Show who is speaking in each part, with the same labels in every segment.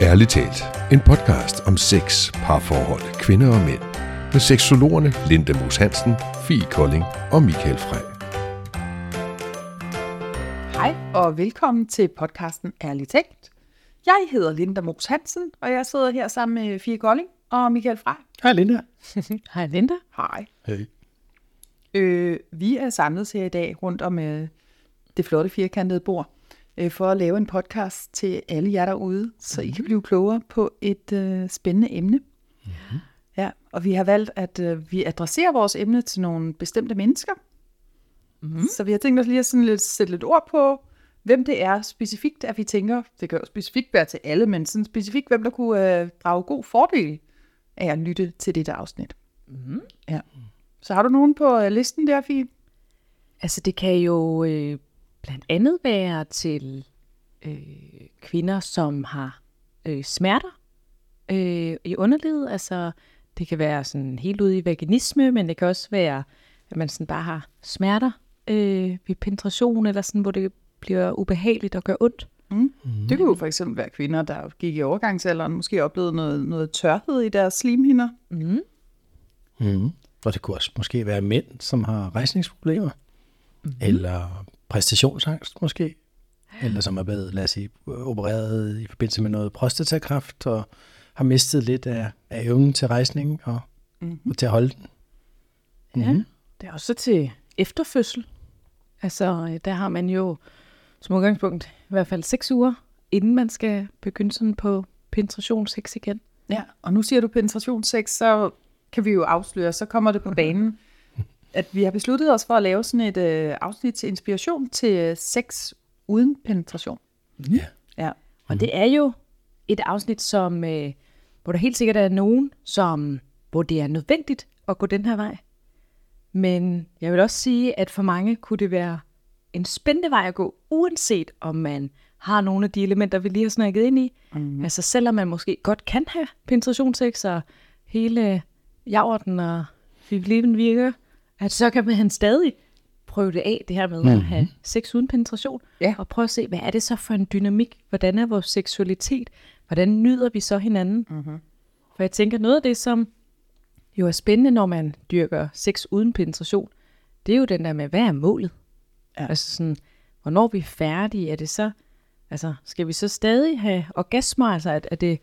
Speaker 1: Ærligt talt, en podcast om sex, parforhold, kvinder og mænd. Med seksologerne Linda Moos Hansen, Fie Kolding og Michael Frey.
Speaker 2: Hej og velkommen til podcasten Ærligt Talt. Jeg hedder Linda Moos Hansen, og jeg sidder her sammen med Fie Kolding og Michael Frey.
Speaker 3: Hej Linda.
Speaker 4: Hej Linda.
Speaker 2: Hej.
Speaker 3: Hej.
Speaker 2: Øh, vi er samlet her i dag rundt om øh, det flotte firkantede bord øh, for at lave en podcast til alle jer derude, så I kan blive klogere på et øh, spændende emne. Mm-hmm. Ja, og vi har valgt, at øh, vi adresserer vores emne til nogle bestemte mennesker. Mm-hmm. Så vi har tænkt os lige at sådan lidt, sætte lidt ord på, hvem det er specifikt, at vi tænker, det kan jo specifikt være til alle, men sådan specifikt, hvem der kunne øh, drage god fordel af at lytte til dette afsnit. Mm-hmm. Ja. Så har du nogen på øh, listen der, Fie?
Speaker 4: Altså det kan jo øh, blandt andet være til øh, kvinder, som har øh, smerter øh, i underlivet. Altså det kan være sådan helt ude i vaginisme, men det kan også være, at man sådan bare har smerter øh, ved penetration, eller sådan, hvor det bliver ubehageligt og gør ondt.
Speaker 2: Mm. Mm. Det kunne jo for eksempel være kvinder, der gik i overgangsalderen, måske oplevede noget, noget tørhed i deres slimhinder.
Speaker 4: Mm.
Speaker 3: Mm. Og det kunne også måske være mænd, som har rejsningsproblemer. Mm. Eller præstationsangst måske. Eller som er blevet, lad os sige, opereret i forbindelse med noget prostatakræft, og har mistet lidt af, af evnen til rejsning og, mm. og til at holde den.
Speaker 4: Mm. Ja, det er også til efterfødsel. Altså, der har man jo som udgangspunkt i hvert fald seks uger, inden man skal begynde sådan på penetrationssex igen.
Speaker 2: Ja, og nu siger du penetrationssex, så kan vi jo afsløre, så kommer det på banen, at vi har besluttet os for at lave sådan et øh, afsnit til inspiration til sex uden penetration.
Speaker 3: Ja.
Speaker 2: Ja.
Speaker 4: Og det er jo et afsnit, som, øh, hvor der helt sikkert er nogen, som, hvor det er nødvendigt at gå den her vej. Men jeg vil også sige, at for mange kunne det være en spændende vej at gå, uanset om man har nogle af de elementer, vi lige har snakket ind i. Mm. Altså selvom man måske godt kan have penetrationssex og hele javerden og fivliven virker, at så kan man stadig prøve det af, det her med mm. at have sex uden penetration,
Speaker 2: Ja.
Speaker 4: og prøve at se, hvad er det så for en dynamik? Hvordan er vores seksualitet? Hvordan nyder vi så hinanden?
Speaker 2: Mm-hmm.
Speaker 4: For jeg tænker, noget af det, som jo er spændende, når man dyrker sex uden penetration, det er jo den der med, hvad er målet?
Speaker 2: Ja.
Speaker 4: Altså sådan, hvornår er vi færdige? Er det så, altså, skal vi så stadig have orgasmer? Altså, er, er det, er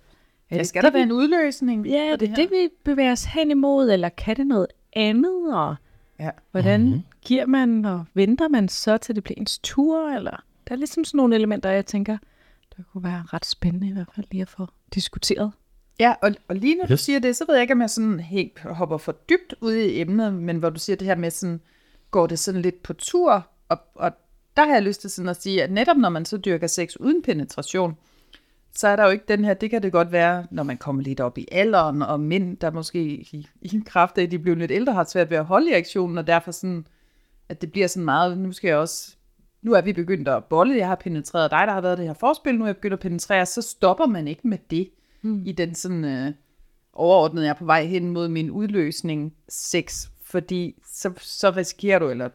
Speaker 2: Ja,
Speaker 4: det
Speaker 2: skal
Speaker 4: det,
Speaker 2: der være
Speaker 4: vi-
Speaker 2: en udløsning?
Speaker 4: Ja, er det
Speaker 2: her?
Speaker 4: det, vi bevæger os hen imod, eller kan det noget andet? Og
Speaker 2: Ja.
Speaker 4: hvordan
Speaker 3: Mhm.
Speaker 4: mm-hmm. giver man, og venter man så til det bliver ens tur? Eller? Der er ligesom sådan nogle elementer, jeg tænker, der kunne være ret spændende i hvert fald lige at få diskuteret.
Speaker 2: Ja, og, og lige når du
Speaker 3: Yes.
Speaker 2: siger det, så ved jeg ikke, om jeg sådan helt hopper for dybt ud i emnet, men hvor du siger det her med sådan, går det sådan lidt på tur, og, og der har jeg lyst til sådan at sige, at netop når man så dyrker sex uden penetration, så er der jo ikke den her, det kan det godt være, når man kommer lidt op i alderen, og mænd, der måske i, i kraft af, at de bliver lidt ældre, har svært ved at holde erektionen, og derfor sådan, at det bliver sådan meget, nu skal jeg også, nu er vi begyndt at bolle, jeg har penetreret dig, der har været det her forspil, nu er jeg begyndt at penetrere, så stopper man ikke med det mm. i den sådan øh, overordnede, jeg er på vej hen mod min udløsning sex, fordi så, så risikerer du, eller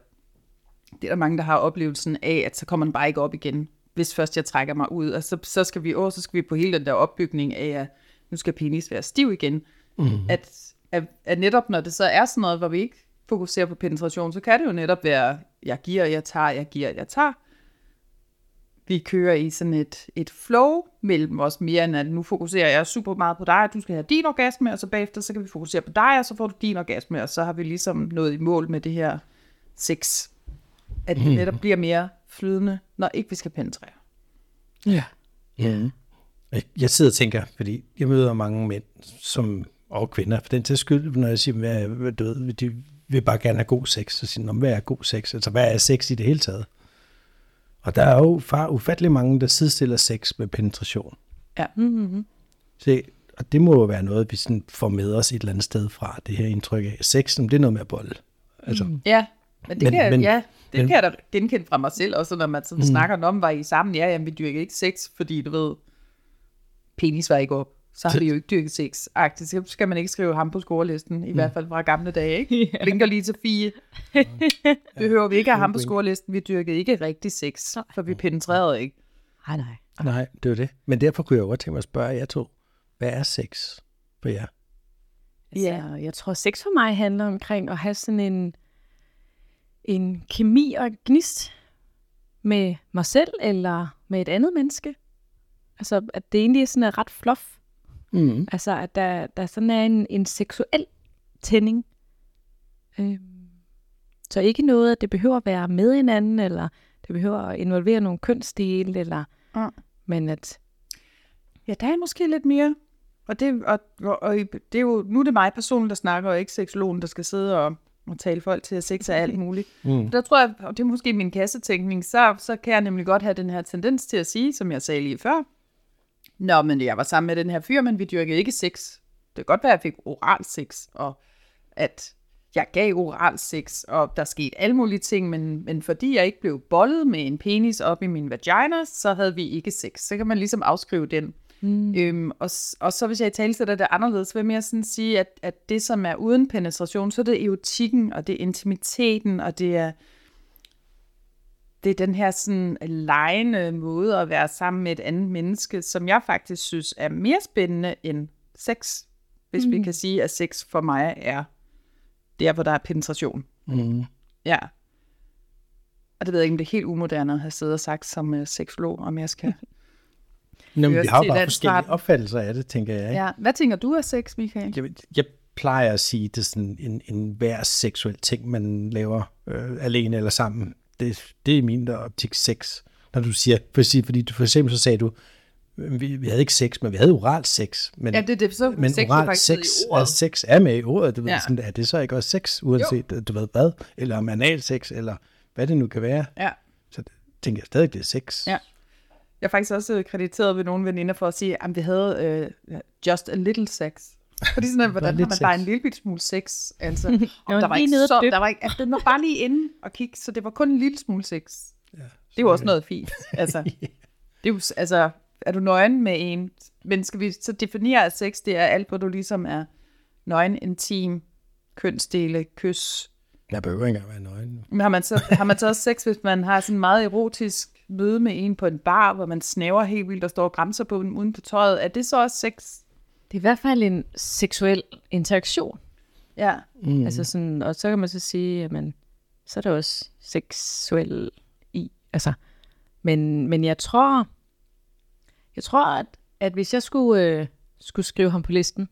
Speaker 2: det er der mange, der har oplevelsen af, at så kommer den bare ikke op igen, hvis først jeg trækker mig ud, og så, så skal vi åh, så skal vi på hele den der opbygning af, at nu skal penis være stiv igen, mm. at, at, at netop når det så er sådan noget, hvor vi ikke fokuserer på penetration, så kan det jo netop være, jeg giver, jeg tager, jeg giver, jeg tager, vi kører i sådan et, et flow mellem os mere end at nu fokuserer jeg super meget på dig, og du skal have din orgasme, og så bagefter så kan vi fokusere på dig, og så får du din orgasme, og så har vi ligesom nået i mål med det her sex. At det netop bliver mere flydende, når ikke vi skal penetrere.
Speaker 4: Ja.
Speaker 3: Mm. Jeg- sidder og tænker, fordi jeg møder mange mænd, som, og kvinder, for den til skyld, når jeg siger, hvad, hvad du ved, de vil bare gerne have god sex, så siger de, "Nå, hvad er god sex? Altså, hvad er sex i det hele taget? Og der er jo far ufattelig mange, der sidestiller sex med penetration.
Speaker 2: Ja.
Speaker 4: Mm-hmm.
Speaker 3: Så, og det må jo være noget, vi sådan får med os et eller andet sted fra, det her indtryk af sex, det er noget med at bolle. Altså, mm.
Speaker 2: Ja, men det,
Speaker 3: Men-
Speaker 2: kan,
Speaker 3: men,
Speaker 2: ja, det kan jeg da genkende fra mig selv, også når man sådan mm. snakker om, var I sammen? Ja, jamen, vi dyrker ikke sex, fordi du ved, penis var ikke op. Så har vi jo ikke dyrket sex. Agtigt, så skal man ikke skrive ham på scorelisten, i mm. hvert fald fra gamle dage, ikke?
Speaker 4: Ja.
Speaker 2: Blinker lige til fire. Behøver vi ikke have ham på scorelisten, vi dyrkede ikke rigtig sex, for vi penetrerede ikke.
Speaker 4: Nej, nej.
Speaker 3: Nej, det er jo det. Men derfor kunne jeg godt tænke mig at spørge jer to, hvad er sex for jer?
Speaker 4: Ja, jeg tror, sex for mig handler omkring at have sådan en, en kemi og gnist med mig selv eller med et andet menneske. Altså, at det egentlig sådan er ret fluff.
Speaker 3: Mm.
Speaker 4: Altså, at der, der sådan er en, en seksuel tænding. Øhm, så ikke noget, at det behøver at være med hinanden, eller det behøver at involvere nogle kønsdele, eller,
Speaker 2: Ja.
Speaker 4: men at
Speaker 2: Ja, der er måske lidt mere. Og det, og, og, og det er jo, nu er det mig personligt, der snakker, og ikke seksologen, der skal sidde og, og tale folk til at sex og alt muligt.
Speaker 3: Mm.
Speaker 2: Der tror jeg, og det er måske min kassetænkning, så, så kan jeg nemlig godt have den her tendens til at sige, som jeg sagde lige før. Nå, men jeg var sammen med den her fyr, men vi dyrkede ikke sex. Det kan godt være, at jeg fik oral sex, og at jeg gav oral sex, og der skete alle mulige ting, men, men fordi jeg ikke blev bollet med en penis op i min vagina, så havde vi ikke sex. Så kan man ligesom afskrive den. Mm. Øhm, og, og så hvis jeg i tale sætter det anderledes, vil jeg mere sådan sige, at, at det, som er uden penetration, så er det erotikken, og det er intimiteten, og det er, det er den her sådan lejende måde at være sammen med et andet menneske, som jeg faktisk synes er mere spændende end sex. Hvis mm. vi kan sige, at sex for mig er der, hvor der er penetration.
Speaker 3: Mm.
Speaker 2: Ja. Og det ved jeg ikke, om det er helt umoderne at have siddet og sagt som uh, seksolog, om jeg skal.
Speaker 3: Nå, men
Speaker 2: Hører
Speaker 3: vi har jo bare forskellige
Speaker 2: starten.
Speaker 3: opfattelser af det, tænker jeg. Ikke?
Speaker 2: ja. Hvad tænker du af sex, Michael?
Speaker 3: Jeg, jeg plejer at sige, det er sådan en, en hver seksuel ting, man laver øh, alene eller sammen. Det, det er min optik sex. Når du siger, for, at fordi du, for eksempel så sagde du, vi, vi havde ikke sex, men vi havde oral sex. Men,
Speaker 2: Ja, det er det. Så
Speaker 3: men
Speaker 2: sex er
Speaker 3: oral sex,
Speaker 2: i
Speaker 3: er, sex er med i ordet. Du ved,
Speaker 2: Ja.
Speaker 3: sådan, er det så ikke også sex, uanset jo. du ved hvad, eller om anal sex, eller hvad det nu kan være.
Speaker 2: Ja.
Speaker 3: Så tænker jeg stadig, det er sex.
Speaker 2: Ja. Jeg er faktisk også øh, krediteret ved nogle veninder for at sige, at vi havde uh, just a little sex. Fordi sådan, at, hvordan har man bare
Speaker 3: sex.
Speaker 2: en lille bit smule sex? Altså,
Speaker 4: var
Speaker 2: og der var ikke så, der var ikke, altså, den var bare lige inde og kigge, så det var kun en lille smule sex.
Speaker 3: Ja,
Speaker 2: Det er jo også noget fint. Altså, det er jo, altså, er du nøgen med en, men skal vi så definere, at sex, det er alt, hvor du ligesom er nøgen, intim, kønsdele, kys.
Speaker 3: Jeg behøver ikke engang være nøgen.
Speaker 2: Men har man, så, har man så også sex, hvis man har sådan en meget erotisk møde med en på en bar, hvor man snæver helt vildt og står og bremser på den uden på tøjet? Er det så også sex?
Speaker 4: det er i hvert fald en seksuel interaktion.
Speaker 2: Ja.
Speaker 4: Mm. Altså sådan, og så kan man så sige, at man, så er der også seksuel i. Altså, men, men jeg tror, jeg tror, at, at hvis jeg skulle, øh, skulle skrive ham på listen,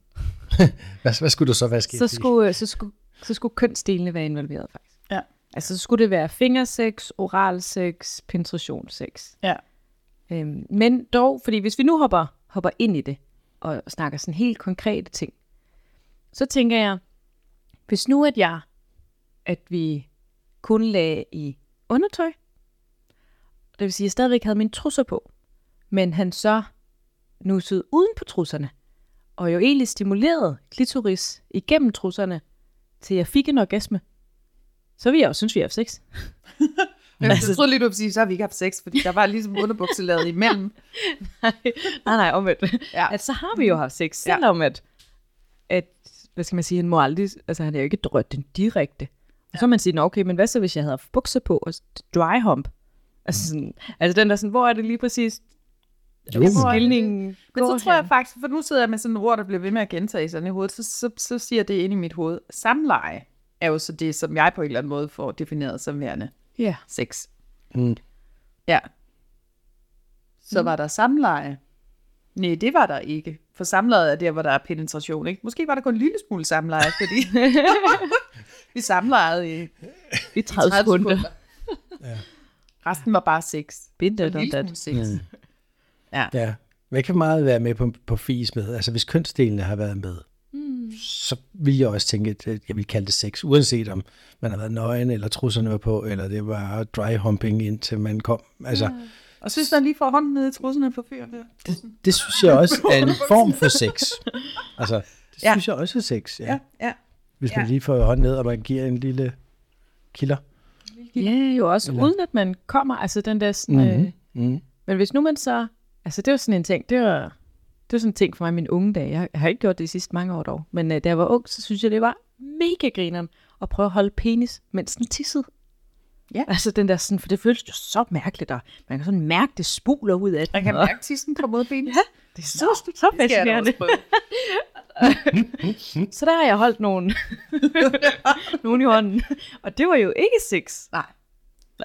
Speaker 3: Hvad, hvad skulle du så være sket?
Speaker 4: så skulle, øh, så, skulle, så skulle kønsdelene være involveret faktisk.
Speaker 2: Ja.
Speaker 4: Altså, så skulle det være fingersex, oralsex, penetrationssex.
Speaker 2: Ja.
Speaker 4: Øhm, men dog, fordi hvis vi nu hopper, hopper ind i det, og snakker sådan helt konkrete ting, så tænker jeg, hvis nu at jeg, at vi kun lagde i undertøj, det vil sige, at jeg stadigvæk havde mine trusser på, men han så nussede uden på trusserne, og jo egentlig stimulerede klitoris igennem trusserne, til jeg fik en orgasme, så vil jeg jo synes, vi har haft sex.
Speaker 2: Men altså, jeg troede lige, du ville sige, så har vi ikke haft sex, fordi der var ligesom underbukselaget imellem.
Speaker 4: nej, nej, omvendt.
Speaker 2: Ja.
Speaker 4: Ja. At så har vi jo haft sex,
Speaker 2: Ja.
Speaker 4: selvom at, at, hvad skal man sige, han må aldrig, altså han er jo ikke drødt den direkte. Og så kan man sige, "Nå, okay, men hvad så, hvis jeg havde haft bukser på og dry hump? Altså, sådan, altså den der sådan, hvor er det lige præcis,
Speaker 3: Jo,
Speaker 2: er
Speaker 4: stilningen
Speaker 2: Men så tror jeg faktisk, for nu sidder jeg med sådan et ord, der bliver ved med at gentage sådan i hovedet, så, så, så siger det ind i mit hoved. Samleje er jo så det, som jeg på en eller anden måde får defineret som værende
Speaker 4: Ja.
Speaker 2: sex.
Speaker 3: Mm.
Speaker 2: Ja. Så var der samleje? Nej, det var der ikke. For samleje er der, hvor der er penetration, ikke? Måske var der kun en lille smule samleje, fordi vi samlejede i
Speaker 4: I
Speaker 2: 30
Speaker 4: 30 sekunder.
Speaker 2: sekunder. Resten var bare sex.
Speaker 4: Binde
Speaker 2: En
Speaker 4: det
Speaker 2: lille smule sex. Ja.
Speaker 3: Ja. Hvad kan meget være med på, på fis med? Altså hvis kønsdelene har været med, mm. Så vil jeg også tænke, at jeg vil kalde det sex, uanset om man har været nøgen, eller trusserne var på, eller det var dry humping, indtil man kom. Altså, ja.
Speaker 2: Og synes man lige får hånden ned i trusserne på fyren der.
Speaker 3: det, det synes jeg også er en form for sex. Altså, det
Speaker 2: Ja.
Speaker 3: synes jeg også er sex, ja.
Speaker 2: Ja, ja.
Speaker 3: Hvis man
Speaker 2: Ja.
Speaker 3: lige får hånden ned, og man giver en lille kilder.
Speaker 4: Ja, jo også,
Speaker 3: Eller-
Speaker 4: uden at man kommer, altså den der sådan,
Speaker 3: Mhm.
Speaker 4: øh,
Speaker 3: Mm.
Speaker 4: men hvis nu man så, altså det var sådan en ting, det var, det var sådan en ting for mig i mine unge dage, jeg har ikke gjort det de sidste mange år dog, men øh, da jeg var ung, så synes jeg, det var mega grineren at prøve at holde penis, mens den tissede.
Speaker 2: Ja.
Speaker 4: Altså den der sådan, for det føles jo så mærkeligt, og man kan sådan mærke, det spuler ud af
Speaker 2: Man
Speaker 4: den.
Speaker 2: kan
Speaker 4: og
Speaker 2: mærke tissen komme ud af benet.
Speaker 4: Ja, det er så, så, så fascinerende. Så der har jeg holdt nogen, nogen i hånden. Og det var jo ikke sex.
Speaker 2: Nej.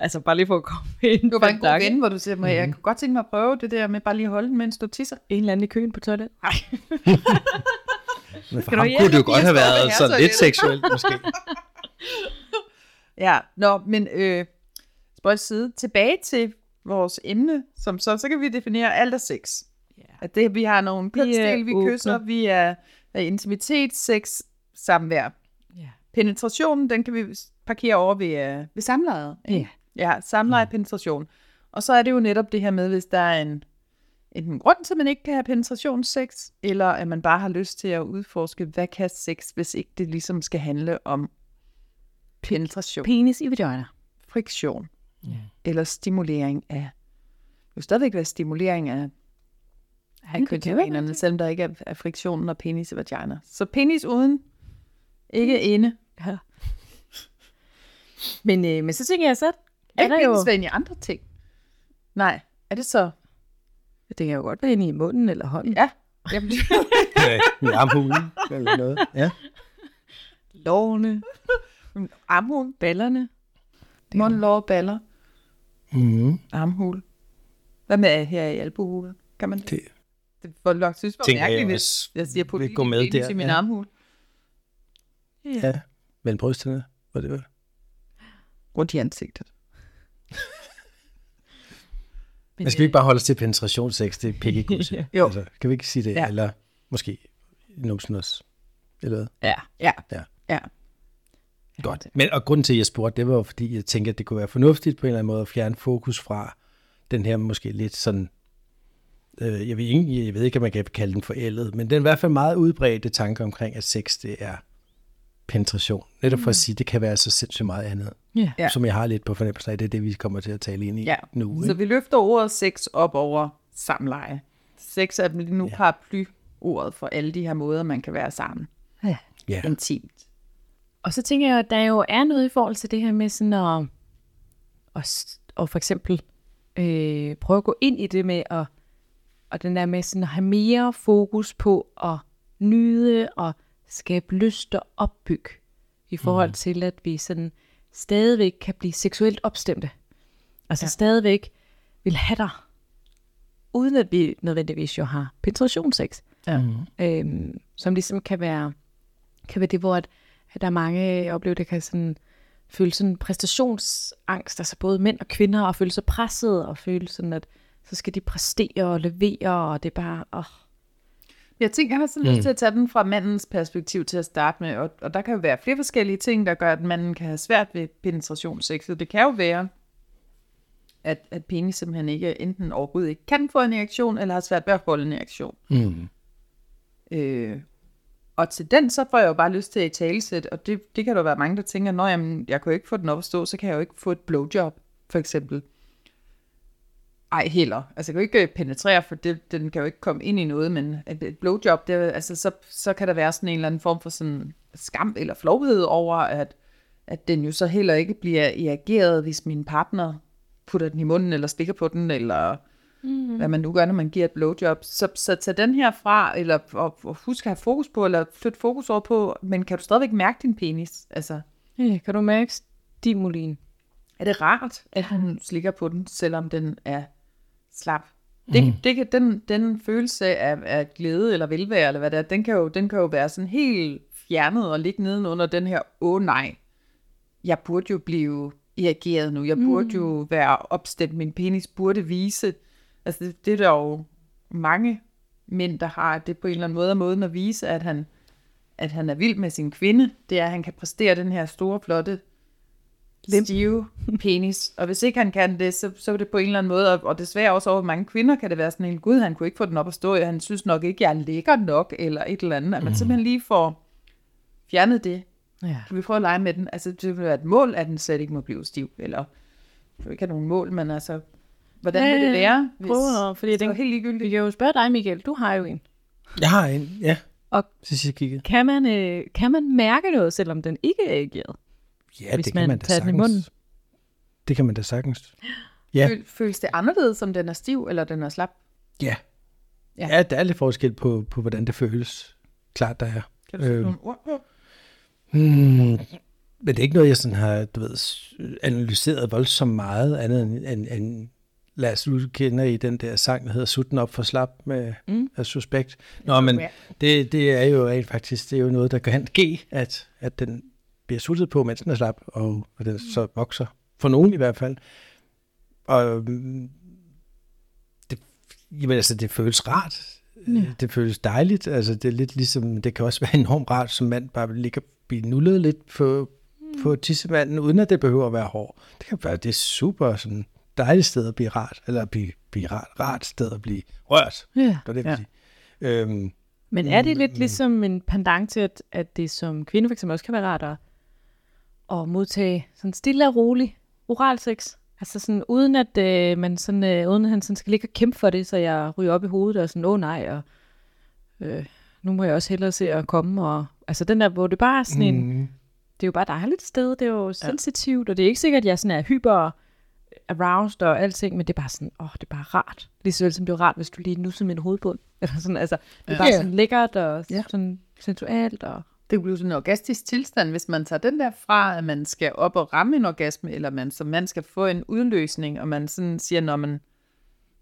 Speaker 4: Altså bare lige for at komme ind
Speaker 2: Du var bare en god ven, hvor du siger, mm-hmm. jeg kunne godt tænke mig at prøve det der med bare lige at holde den, mens du tisser.
Speaker 4: En eller anden i køen på toilet. Nej.
Speaker 3: Men for
Speaker 4: Kan
Speaker 3: ham kunne det jo godt have været sådan lidt seksuelt, måske.
Speaker 2: Ja, nå, men øh, spøjt side. Tilbage til vores emne, som så, så kan vi definere alt er sex.
Speaker 4: Ja.
Speaker 2: At det, vi har nogle kønsdel, vi
Speaker 4: åbne.
Speaker 2: kysser, vi er, er intimitet, sex, samvær.
Speaker 4: Ja.
Speaker 2: Penetrationen, den kan vi parkere over ved, uh, ved samlejet. ikke? Ja, samleje, penetration. Og så er det jo netop det her med, hvis der er en, en grund til, at man ikke kan have penetrationssex, eller at man bare har lyst til at udforske, hvad kan sex, hvis ikke det ligesom skal handle om penetration,
Speaker 4: Penis i vagina.
Speaker 2: friktion,
Speaker 4: Ja.
Speaker 2: eller stimulering af, det vil stadigvæk være stimulering af,
Speaker 4: Ja, være
Speaker 2: kønsorganerne,
Speaker 4: det.
Speaker 2: selvom der ikke er, er friktionen og penis i vagina. Så penis uden, ikke inde.
Speaker 4: Ja. Men, øh, men så tænker jeg, så er
Speaker 2: Er
Speaker 4: der jo...
Speaker 2: penis være inde i andre ting? Nej, er det så?
Speaker 4: Det kan jo godt være inde i munden eller hånden.
Speaker 2: Ja. Jamen,
Speaker 3: Ja, I armhulen eller noget. Ja.
Speaker 4: Lårene,
Speaker 2: armhul,
Speaker 4: ballerne.
Speaker 2: mund, lår, baller,
Speaker 3: Mm-hmm.
Speaker 2: armhul. Hvad med her i albuhulen? Kan man det?
Speaker 3: Det
Speaker 2: Det nok synes var
Speaker 3: tænker jeg
Speaker 2: mærkeligt, hvis jeg siger på
Speaker 3: gå med der.
Speaker 2: i min
Speaker 3: ja.
Speaker 2: armhul.
Speaker 3: ja. Mellem brysterne, var det vel?
Speaker 2: Rundt i ansigtet.
Speaker 3: Men skal vi ikke bare holde os til penetrationssex? Det er pikkekusse.
Speaker 2: Jo.
Speaker 3: Altså, kan vi ikke sige det?
Speaker 2: Ja.
Speaker 3: Ja. Eller måske numsen også. Eller hvad?
Speaker 4: Ja.
Speaker 2: Ja.
Speaker 3: Ja.
Speaker 2: ja.
Speaker 3: Godt. Men og grunden til, at jeg spurgte, det var fordi jeg tænkte, at det kunne være fornuftigt på en eller anden måde at fjerne fokus fra den her måske lidt sådan, øh, jeg, ved ikke, jeg ved ikke, om man kan kalde den forældet, men den er i hvert fald meget udbredte tanke omkring, at sex det er penetration. Netop for at sige, at det kan være så sindssygt meget andet,
Speaker 4: Ja.
Speaker 3: Som jeg har lidt på fornemmelsen af, det er det, vi kommer til at tale ind i
Speaker 2: ja.
Speaker 3: nu.
Speaker 2: Så
Speaker 3: Ikke?
Speaker 2: vi løfter ordet sex op over samleje. Sex er lige nu
Speaker 3: Ja.
Speaker 2: paraply ordet for alle de her måder, man kan være sammen.
Speaker 4: ja.
Speaker 3: Ja.
Speaker 2: Intimt.
Speaker 4: Og så tænker jeg, at der jo er noget i forhold til det her med sådan at, at, at for eksempel øh, prøve at gå ind i det med at, og den der med sådan at have mere fokus på at nyde og skabe lyst og opbygge i forhold mm. til, at vi sådan stadigvæk kan blive seksuelt opstemte. Altså
Speaker 2: Ja.
Speaker 4: stadigvæk vil have dig, uden at vi nødvendigvis jo har penetrationssex.
Speaker 2: Ja.
Speaker 4: Øhm, som ligesom kan være, kan være det, hvor at, at der er mange, jeg oplever, der kan sådan føle sådan præstationsangst, altså både mænd og kvinder, og føle sig presset, og føle sådan, at så skal de præstere og levere, og det er bare, åh,
Speaker 2: Jeg tænker, jeg har sådan lyst til at tage den fra mandens perspektiv til at starte med, og, og der kan jo være flere forskellige ting, der gør, at manden kan have svært ved penetrationssexet. Det kan jo være, at, at penis simpelthen ikke enten overhovedet ikke kan få en erektion, eller har svært ved at holde en erektion.
Speaker 3: Mm.
Speaker 2: Øh, og til den, så får jeg jo bare lyst til at talesæt, og det, det kan der være mange, der tænker, når jamen, jeg kan jo ikke få den op at stå, så kan jeg jo ikke få et blowjob, for eksempel. Ej, heller. Altså, jeg kan jo ikke øh, penetrere, for det, den kan jo ikke komme ind i noget, men et, blowjob, det, altså, så, så kan der være sådan en eller anden form for sådan skam eller flovhed over, at, at den jo så heller ikke bliver reageret, hvis min partner putter den i munden, eller stikker på den, eller mm. hvad man nu gør, når man giver et blowjob. Så, så tag den her fra, eller og, og husk at have fokus på, eller flyt fokus over på, men kan du stadigvæk mærke din penis? Altså,
Speaker 4: ja, kan du mærke stimulien?
Speaker 2: er det rart, at hun slikker på den, selvom den er slap? Det, mm. det kan, den, den følelse af, af glæde eller velvære, eller hvad det er, den kan, jo, den kan jo være sådan helt fjernet og ligge nedenunder den her, åh oh, nej, jeg burde jo blive reageret nu, jeg burde mm. jo være opstemt, min penis burde vise. Altså det, det er der jo mange mænd, der har det på en eller anden måde, og måden at vise, at han, at han er vild med sin kvinde, det er, at han kan præstere den her store, flotte, stive penis. Og hvis ikke han kan det, så, så er det på en eller anden måde, og, og desværre også over mange kvinder, kan det være sådan en, gud, han kunne ikke få den op at stå, og han synes nok ikke, jeg er lækker nok, eller et eller andet. At man simpelthen lige får fjernet det.
Speaker 4: Ja.
Speaker 2: Kan vi prøve at lege med den? Altså, det vil være et mål, at den slet ikke må blive stiv, eller du ikke have nogen mål, men altså, hvordan vil det være, hvis
Speaker 4: Prøv at, fordi
Speaker 2: det
Speaker 4: den,
Speaker 2: var helt ligegyldigt?
Speaker 4: vi kan jo spørge dig, Michael, du har jo en.
Speaker 3: Jeg har en, ja.
Speaker 4: Og-
Speaker 3: Sidst jeg kiggede.
Speaker 4: Kan man, øh, kan man mærke noget, selvom den ikke er reageret?
Speaker 3: Ja,
Speaker 4: Hvis
Speaker 3: det
Speaker 4: man
Speaker 3: kan man da
Speaker 4: tager den i
Speaker 3: sagtens.
Speaker 4: munden.
Speaker 3: det kan man da sagtens. Ja.
Speaker 2: Føl, føles det anderledes, om den er stiv, eller den er slap?
Speaker 3: Ja.
Speaker 2: Ja.
Speaker 3: Ja, der er lidt forskel på, på hvordan det føles. Klart, der er.
Speaker 2: Kan du
Speaker 3: Øhm.
Speaker 2: nogle ord på?
Speaker 3: Hmm. Men det er ikke noget, jeg sådan har du ved, analyseret voldsomt meget, andet end, end, end lad os nu kende i den der sang, der hedder Sutten op for slap med mm. af Suspekt. Nå, men det, det er jo rent faktisk det er jo noget, der kan ske, at, at den bliver suttet på, mens den er slap, og, og den så vokser. For nogen i hvert fald. Og mm, det, jamen, altså, det føles rart. Ja. Det føles dejligt. Altså, det er lidt ligesom, det kan også være enormt rart, som mand bare ligge og blive nullet lidt på, mm. på tissemanden, uden at det behøver at være hård. Det kan være, det er super sådan dejligt sted at blive rart, eller blive, blive rart, rart sted at blive rørt.
Speaker 4: Ja.
Speaker 3: Det var det,
Speaker 2: Ja.
Speaker 3: Øhm,
Speaker 4: Men er det lidt ligesom en pendant til, at, at det som kvinde for eksempel også kan være rart at, at modtage sådan stille og rolig oral sex? Altså sådan uden at øh, man sådan, øh, uden at han sådan skal ligge og kæmpe for det, så jeg ryger op i hovedet og sådan, åh nej, og øh, nu må jeg også hellere se at komme. Og, altså den der, hvor det bare er sådan en,
Speaker 3: mm,
Speaker 4: det er jo bare et dejligt sted, det er jo sensitivt, og det er ikke sikkert, at jeg sådan er hyper aroused og alting, men det er bare sådan, åh, det er bare rart. Lige så som det er rart, hvis du lige nusser min hovedbund. Eller sådan, altså, det er bare
Speaker 2: Ja.
Speaker 4: sådan lækkert og
Speaker 2: Ja.
Speaker 4: sådan sensuelt. Og...
Speaker 2: Det kan blive sådan en orgastisk tilstand, hvis man tager den der fra, at man skal op og ramme en orgasme, eller man som mand skal få en udløsning, og man sådan siger, når man,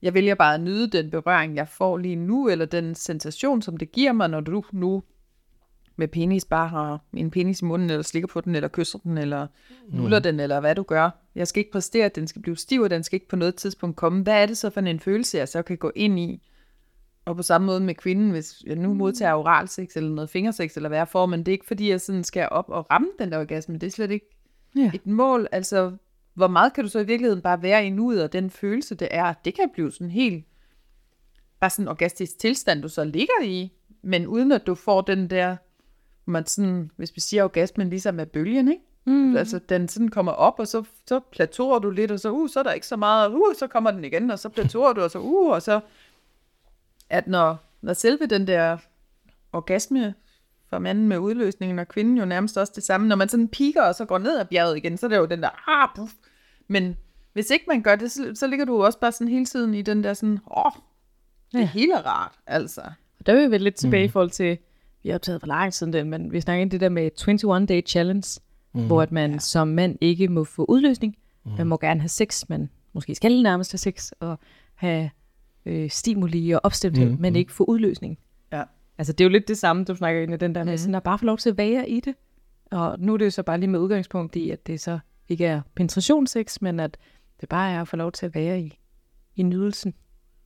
Speaker 2: jeg vælger bare at nyde den berøring, jeg får lige nu, eller den sensation, som det giver mig, når du nu med penis bare har en penis i munden, eller slikker på den, eller kysser den, eller nuller den, eller hvad du gør. Jeg skal ikke præstere, at den skal blive stiv, og den skal ikke på noget tidspunkt komme. Hvad er det så for en følelse, jeg så kan gå ind i? Og på samme måde med kvinden, hvis jeg nu modtager oral sex eller noget fingersex, eller hvad jeg får, men det er ikke fordi, jeg sådan skal op og ramme den der orgasme. Det er slet ikke
Speaker 4: Ja.
Speaker 2: et mål. Altså, hvor meget kan du så i virkeligheden bare være i nuet, og den følelse, det er, det kan blive sådan helt, bare sådan en orgastisk tilstand, du så ligger i, men uden at du får den der, man sådan, hvis vi siger orgasmen ligesom er bølgen, ikke? Mm. Altså, den sådan kommer op, og så, så plateauer du lidt, og så, uh, så er der ikke så meget, og uh, så kommer den igen, og så plateauer du, og så, uh, og så, at når, når selve den der orgasme for manden med udløsningen, og kvinden jo nærmest også det samme, når man sådan piker, og så går ned ad bjerget igen, så er det jo den der, ah, puff. Men hvis ikke man gør det, så, så ligger du jo også bare sådan hele tiden i den der sådan, åh, oh, det er
Speaker 4: Ja.
Speaker 2: helt rart, altså.
Speaker 4: Og der er vi vel lidt tilbage mm. i forhold til, vi har optaget for lang siden det, men vi snakker ind det der med 21 Day Challenge, mm. hvor at man som mand ikke må få udløsning. Mm. Man må gerne have sex, man måske skal nærmest have sex, og have øh, stimuli og opstemthed, mm. men ikke få udløsning.
Speaker 2: Ja.
Speaker 4: Altså det er jo lidt det samme, du snakker ind i den der med, sådan at bare få lov til at være i det. Og nu er det jo så bare lige med udgangspunkt i, at det så ikke er penetrationssex, men at det bare er at få lov til at være i, i nydelsen.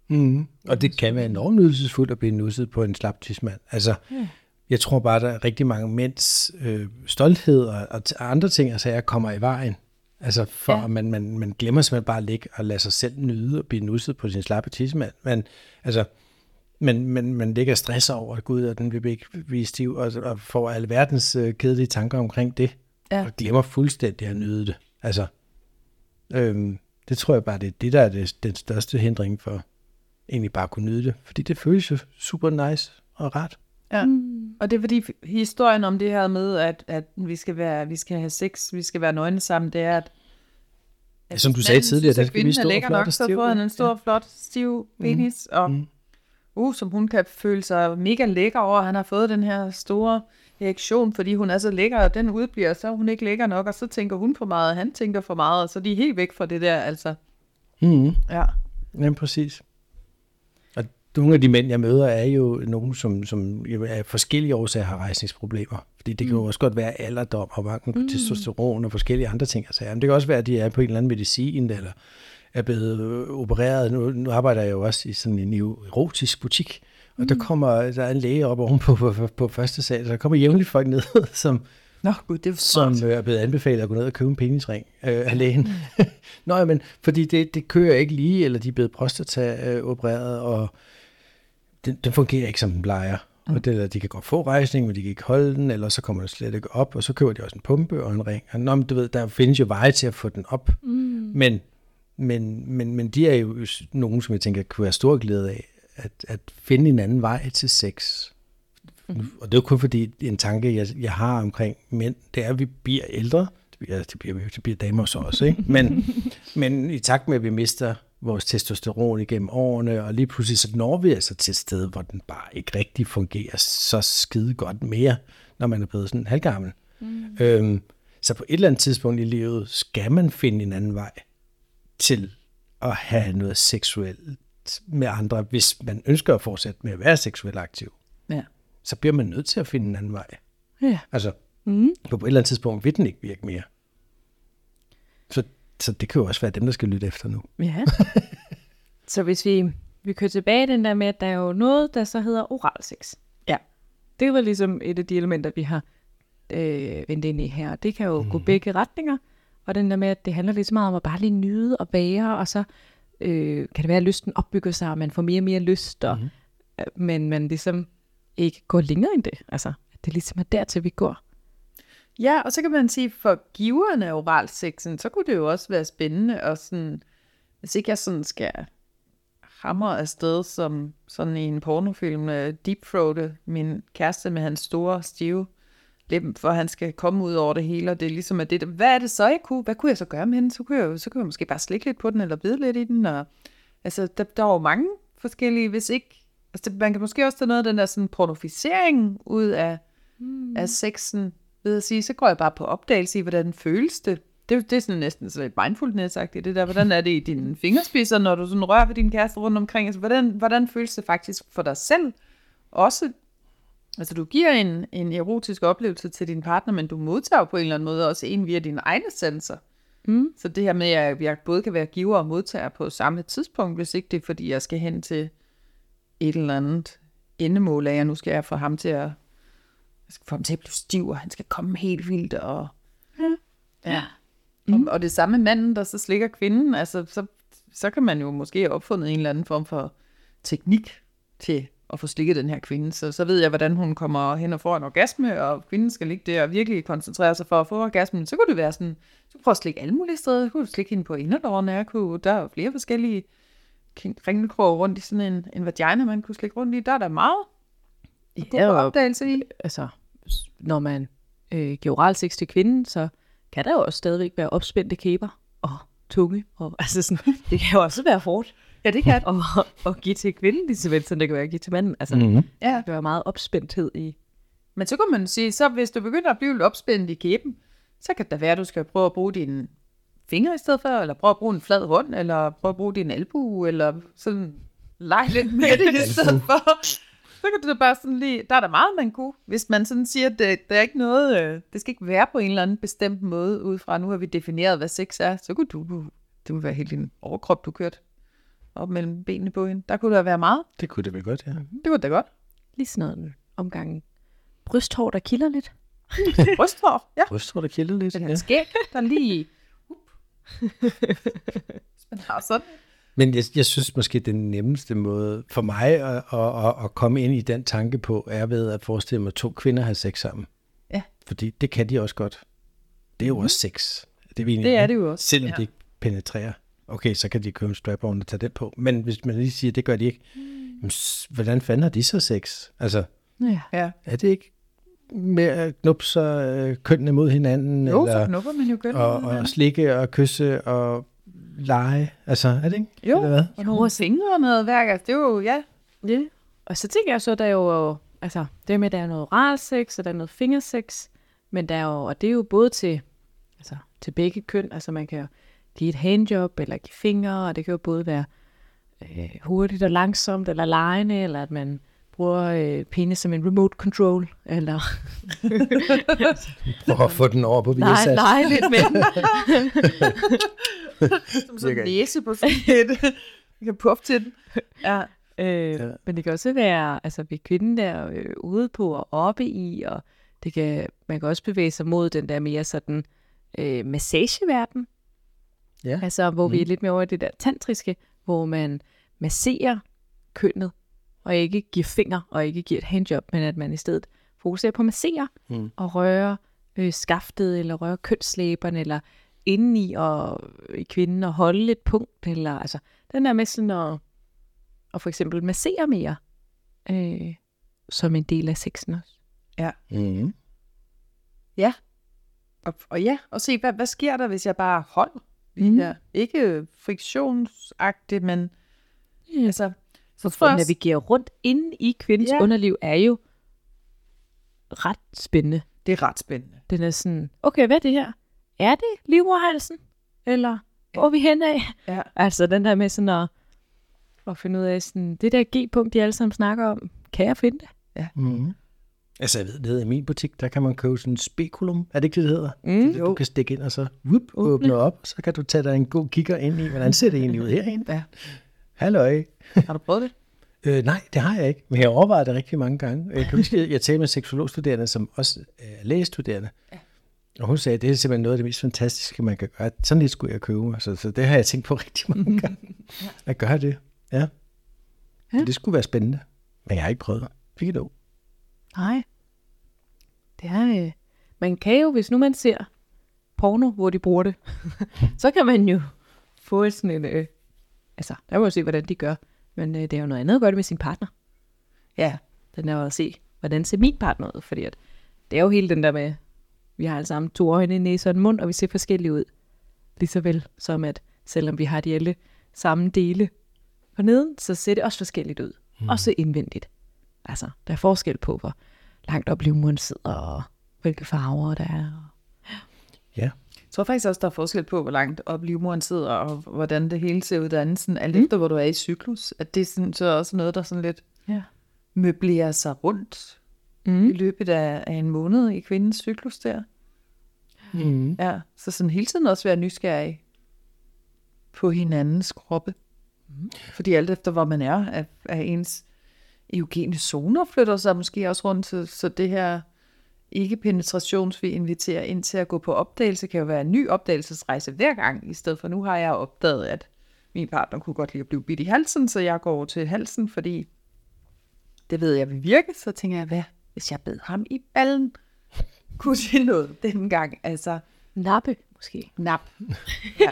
Speaker 3: Mm. Og det kan være enormt nydelsesfuldt at blive nusset på en slap tidsmand. Altså,
Speaker 4: Ja.
Speaker 3: jeg tror bare, der er rigtig mange mænds øh, stolthed og, og andre ting, altså jeg kommer i vejen. Altså for,
Speaker 4: Ja.
Speaker 3: man, man, man glemmer simpelthen bare at ligge og lade sig selv nyde og blive nusset på sin slappe tidsmand. Men altså, men, men man ligger og stresser over, at gud, og den vil ikke blive stiv, og, og får alle verdens øh, kedelige tanker omkring det,
Speaker 2: Ja.
Speaker 3: og glemmer fuldstændig at nyde det. Altså, øhm, det tror jeg bare, det er det, der er det, den største hindring for egentlig bare at kunne nyde det. Fordi det føles jo super nice og rart.
Speaker 2: Ja. Mm. Og det er fordi historien om det her med, at, at vi, skal være, vi skal have sex, vi skal være nøgne sammen, det er, at, at
Speaker 3: Som du sagde
Speaker 2: manden
Speaker 3: tidligere, der skal vi stå
Speaker 2: er lækker
Speaker 3: flot
Speaker 2: nok,
Speaker 3: og
Speaker 2: så
Speaker 3: stiv,
Speaker 2: får han
Speaker 3: ja.
Speaker 2: en stor, flot, stiv penis, og
Speaker 3: Mm.
Speaker 2: uh, som hun kan føle sig mega lækker over, at han har fået den her store reaktion, fordi hun er så lækker, og den udbliver, så er hun ikke lækker nok, og så tænker hun for meget, og han tænker for meget, og så er de helt væk fra det der, altså.
Speaker 3: Mm.
Speaker 2: Ja.
Speaker 3: Ja, præcis. Og nogle af de mænd, jeg møder, er jo nogen, som, som jo af forskellige årsager har rejsningsproblemer. Fordi det kan jo også godt være alderdom og mangel på mm. testosteron og forskellige andre ting. Altså, men det kan også være, at de er på en eller anden medicin, eller er blevet øh, opereret. Nu, nu arbejder jeg jo også i sådan en erotisk butik, og mm. der kommer der er en læge op ovenpå på, på, på første sal, så der kommer jævnligt folk ned, som,
Speaker 2: Nå gud, det er
Speaker 3: som øh, er blevet anbefalet at gå ned og købe en penisring øh, af lægen. Nå, men fordi det, det kører ikke lige, eller de er blevet prostata øh, opereret, og den, den fungerer ikke, som den plejer. Og det, de kan godt få rejsning, men de kan ikke holde den, eller så kommer den slet ikke op, og så køber de også en pumpe og en ring. Og, nå, men du ved, der findes jo veje til at få den op. Mm. Men, men, men, men de er jo nogen, som jeg tænker kunne være stor glæde af, at, at finde en anden vej til sex. Mm. Og det er jo kun fordi, en tanke, jeg, jeg har omkring mænd, det er, at vi bliver ældre. Det det bliver, det bliver, det bliver damer så også, ikke? Men, men i takt med, at vi mister vores testosteron igennem årene, og lige pludselig så når vi altså til et sted, hvor den bare ikke rigtig fungerer så skide godt mere, når man er blevet sådan halvgammel. Mm. Øhm, så på et eller andet tidspunkt i livet skal man finde en anden vej til at have noget seksuelt med andre, hvis man ønsker at fortsætte med at være seksuelt aktiv.
Speaker 2: Ja.
Speaker 3: Så bliver man nødt til at finde en anden vej.
Speaker 4: Ja.
Speaker 3: Altså, mm. på et eller andet tidspunkt vil den ikke virke mere. Så, så det kan jo også være dem, der skal lytte efter nu.
Speaker 4: Ja. så hvis vi, vi kører tilbage den der med, at der er jo noget, der så hedder oral sex.
Speaker 2: Ja.
Speaker 4: Det var ligesom et af de elementer, vi har øh, vendt ind i her. Det kan jo mm. gå begge retninger. Og den der med, at det handler lidt så meget om at bare lige nyde og være, og så øh, kan det være, at lysten opbygger sig, og man får mere og mere lyst, og, mm. men man ligesom ikke går længere end det. Altså, at det ligesom er dertil, vi går.
Speaker 2: Ja, og så kan man sige, for giverne af oralsexen, så kunne det jo også være spændende, og sådan, hvis ikke jeg sådan skal hamre afsted som sådan i en pornofilm, uh, deepthroate min kæreste med hans store, stive læben, for han skal komme ud over det hele, og det er ligesom, at det, hvad er det så, jeg kunne, hvad kunne jeg så gøre med hende? Så kunne jeg, så kunne jeg måske bare slikke lidt på den, eller bide lidt i den, og altså, der, der er jo mange forskellige, hvis ikke, altså, man kan måske også tage noget af den der sådan pornoficering ud af, mm. af sexen, ved at sige, så går jeg bare på opdagelse i, hvordan føles det. Det, det er sådan næsten sådan lidt mindfulness-agtigt, det der, hvordan er det i dine fingerspidser, når du sådan rører ved din kæreste rundt omkring, altså hvordan, hvordan føles det faktisk for dig selv? Også Altså du giver en, en erotisk oplevelse til din partner, men du modtager på en eller anden måde også en via dine egne sanser. Mm. Så det her med, at jeg både kan være giver og modtager på samme tidspunkt, hvis ikke det er, fordi jeg skal hen til et eller andet endemål af, at nu skal jeg få ham til at, jeg skal få ham til at blive stiv, og han skal komme helt vildt. Og, ja. ja. Mm. Og, og det samme manden, der så slikker kvinden, altså så, så kan man jo måske have opfundet en eller anden form for teknik til at få slikket den her kvinde, så, så ved jeg, hvordan hun kommer hen og får en orgasme, og kvinden skal ligge der og virkelig koncentrere sig for at få orgasmen. Så kunne det være sådan, så prøve at slikke alle mulige steder. Så kunne du slikke hende på inderlårene, jeg kunne, der er flere forskellige kringelkrog rundt i sådan en, en vagina, man kunne slikke rundt i. Der er der meget
Speaker 4: ja, god opdagelse i. Altså, når man øh, giver oral sex til kvinden, så kan der jo også stadigvæk være opspændte kæber og tunge. Og, altså sådan, det kan jo også være hårdt.
Speaker 2: Ja, det kan
Speaker 4: og, og give til kvinden lige så vel, som det kan være at give til manden. Altså, mm-hmm. ja. det være meget opspændthed i.
Speaker 2: Men så kan man sige, så hvis du begynder at blive lidt opspændt i kæben, så kan det være, at du skal prøve at bruge dine fingre i stedet for, eller prøve at bruge en flad hånd, eller prøve at bruge din albue, eller sådan lege lidt med det i stedet for. Så kan du bare sådan lige, der er der meget, man kunne. Hvis man sådan siger, at det, der er ikke noget, øh, det skal ikke være på en eller anden bestemt måde, ud fra nu har vi defineret, hvad sex er, så kunne du, du det kunne være helt din overkrop, du kørte op mellem benene på hende. Der kunne der være meget.
Speaker 3: Det kunne det vel godt, ja.
Speaker 2: Det kunne det godt.
Speaker 4: Lige sådan noget omgang brysthår, der kilder lidt.
Speaker 2: brysthår, ja.
Speaker 3: Brysthår, der kilder lidt,
Speaker 2: ja. skæg, der lige... man har sådan.
Speaker 3: Men jeg, jeg synes måske, den nemmeste måde for mig at, at, at, at komme ind i den tanke på, er ved at forestille mig, at to kvinder har sex sammen.
Speaker 2: Ja.
Speaker 3: Fordi det kan de også godt. Det er jo mm. også sex.
Speaker 2: Det er, det, er det jo også.
Speaker 3: Selvom ja. det ikke penetrerer okay, så kan de købe en strap og tage den på. Men hvis man lige siger, at det gør de ikke, mm. hvordan fanden har de så sex? Altså,
Speaker 2: ja. ja.
Speaker 3: er det ikke med at knuppe sig øh, kønnene mod hinanden?
Speaker 2: Jo, eller, så knupper man jo kønnene
Speaker 3: og, og slikke og kysse og lege. Altså, er det ikke?
Speaker 2: Jo, eller hvad? og nogle og noget værk. Altså, det er jo, ja.
Speaker 4: ja. Og så tænker jeg så, der er jo, altså, det med, at der er noget oral sex, og der er noget fingersex, men der er jo, og det er jo både til, altså, til begge køn, altså man kan jo, give et handjob, eller give fingre, og det kan jo både være øh, hurtigt og langsomt, eller lejende, eller at man bruger øh, penis som en remote control, eller...
Speaker 3: Prøv at få den over på Viasat.
Speaker 4: Nej, nej, lidt med
Speaker 2: som sådan en næse på et. Vi kan puffe til den.
Speaker 4: Ja. Øh, ja. Men det kan også være altså, ved kvinden der øh, ude på og oppe i, og det kan, man kan også bevæge sig mod den der mere sådan øh, massageverden,
Speaker 3: Ja.
Speaker 4: Altså, hvor mm. vi er lidt mere over det der tantriske, hvor man masserer kønnet, og ikke giver finger, og ikke giver et handjob, men at man i stedet fokuserer på at massere, mm. og røre øh, skaftet, eller røre kønslæberne, eller indeni og i kvinden, og holde et punkt, eller altså, den der med sådan at, at for eksempel massere mere, øh, som en del af sexen også.
Speaker 2: Ja.
Speaker 3: Mm.
Speaker 2: Ja. Og, og ja, og se, hvad, hvad sker der, hvis jeg bare hold?
Speaker 4: Mm.
Speaker 2: Ja. Ikke friktionsagtigt, men
Speaker 4: Ja.
Speaker 2: altså, så tror
Speaker 4: at
Speaker 2: jeg også,
Speaker 4: navigere rundt inde i kvindens
Speaker 2: Ja.
Speaker 4: ja. underliv er jo ret spændende.
Speaker 2: det er ret spændende.
Speaker 4: Den er sådan, okay, hvad er det her? Er det livmorhalsen? Eller hvor er vi hen af?
Speaker 2: Ja.
Speaker 4: Altså den der med sådan at, at finde ud af, sådan, det der G-punkt, de alle sammen snakker om, kan jeg finde det?
Speaker 3: Mm. Altså, jeg ved, nede i min butik, der kan man købe sådan en spekulum. Er det ikke det, det hedder?
Speaker 4: Mm.
Speaker 3: Det, du kan stikke ind og så whoop, åbne op, så kan du tage dig en god kigger ind i, hvordan ser det egentlig ud herinde?
Speaker 2: Ja.
Speaker 3: Halløj.
Speaker 2: Har du prøvet det?
Speaker 3: Øh, nej, det har jeg ikke, men jeg har overvejet det rigtig mange gange. Jeg kan huske, jeg talte med seksologstuderende, som også er lægestuderende. Ja. Og hun sagde, at det er simpelthen noget af det mest fantastiske, man kan gøre. Sådan lidt skulle jeg købe mig. Så, så det har jeg tænkt på rigtig mange gange. At gøre det. Ja. ja. Det skulle være spændende. Men jeg har ikke prøvet det. Fik det
Speaker 4: Nej. Det er, øh, man kan jo, hvis nu man ser porno, hvor de bruger det, så kan man jo få sådan en, øh, altså, der må jo se, hvordan de gør, men øh, det er jo noget andet at gøre det med sin partner.
Speaker 2: Ja.
Speaker 4: Den er jo at se, hvordan ser min partner ud, fordi at det er jo hele den der med, vi har alle sammen to øjne, næse og en mund, og vi ser forskellige ud. Lige så vel som at, selvom vi har de alle samme dele på neden, så ser det også forskelligt ud. Mm. Også indvendigt. Altså, der er forskel på, hvor langt op livmoderen sidder, og hvilke farver der er.
Speaker 3: Ja.
Speaker 2: Jeg tror faktisk også, der er forskel på, hvor langt op livmoderen sidder, og hvordan det hele ser ud derinde, sådan alt mm. efter, hvor du er i cyklus. At det er sådan, så også noget, der sådan lidt
Speaker 4: Ja.
Speaker 2: møblerer sig rundt
Speaker 4: Mm.
Speaker 2: i løbet af, af en måned i kvindens cyklus der.
Speaker 3: Mm.
Speaker 2: Ja, så sådan hele tiden også være nysgerrig på hinandens kroppe. Mm. Fordi alt efter, hvor man er, at ens eugene zoner flytter sig måske også rundt, så, så det her ikke penetrations, vi inviterer ind til at gå på opdagelse, kan jo være en ny opdagelsesrejse hver gang, i stedet for nu har jeg opdaget, at min partner kunne godt lide at blive bidt i halsen, så jeg går over til halsen, fordi det ved jeg vil virke, så tænker jeg, hvad hvis jeg bed ham i ballen? Kunne det noget dengang? Altså,
Speaker 4: Nappe, måske.
Speaker 2: nap. Ja.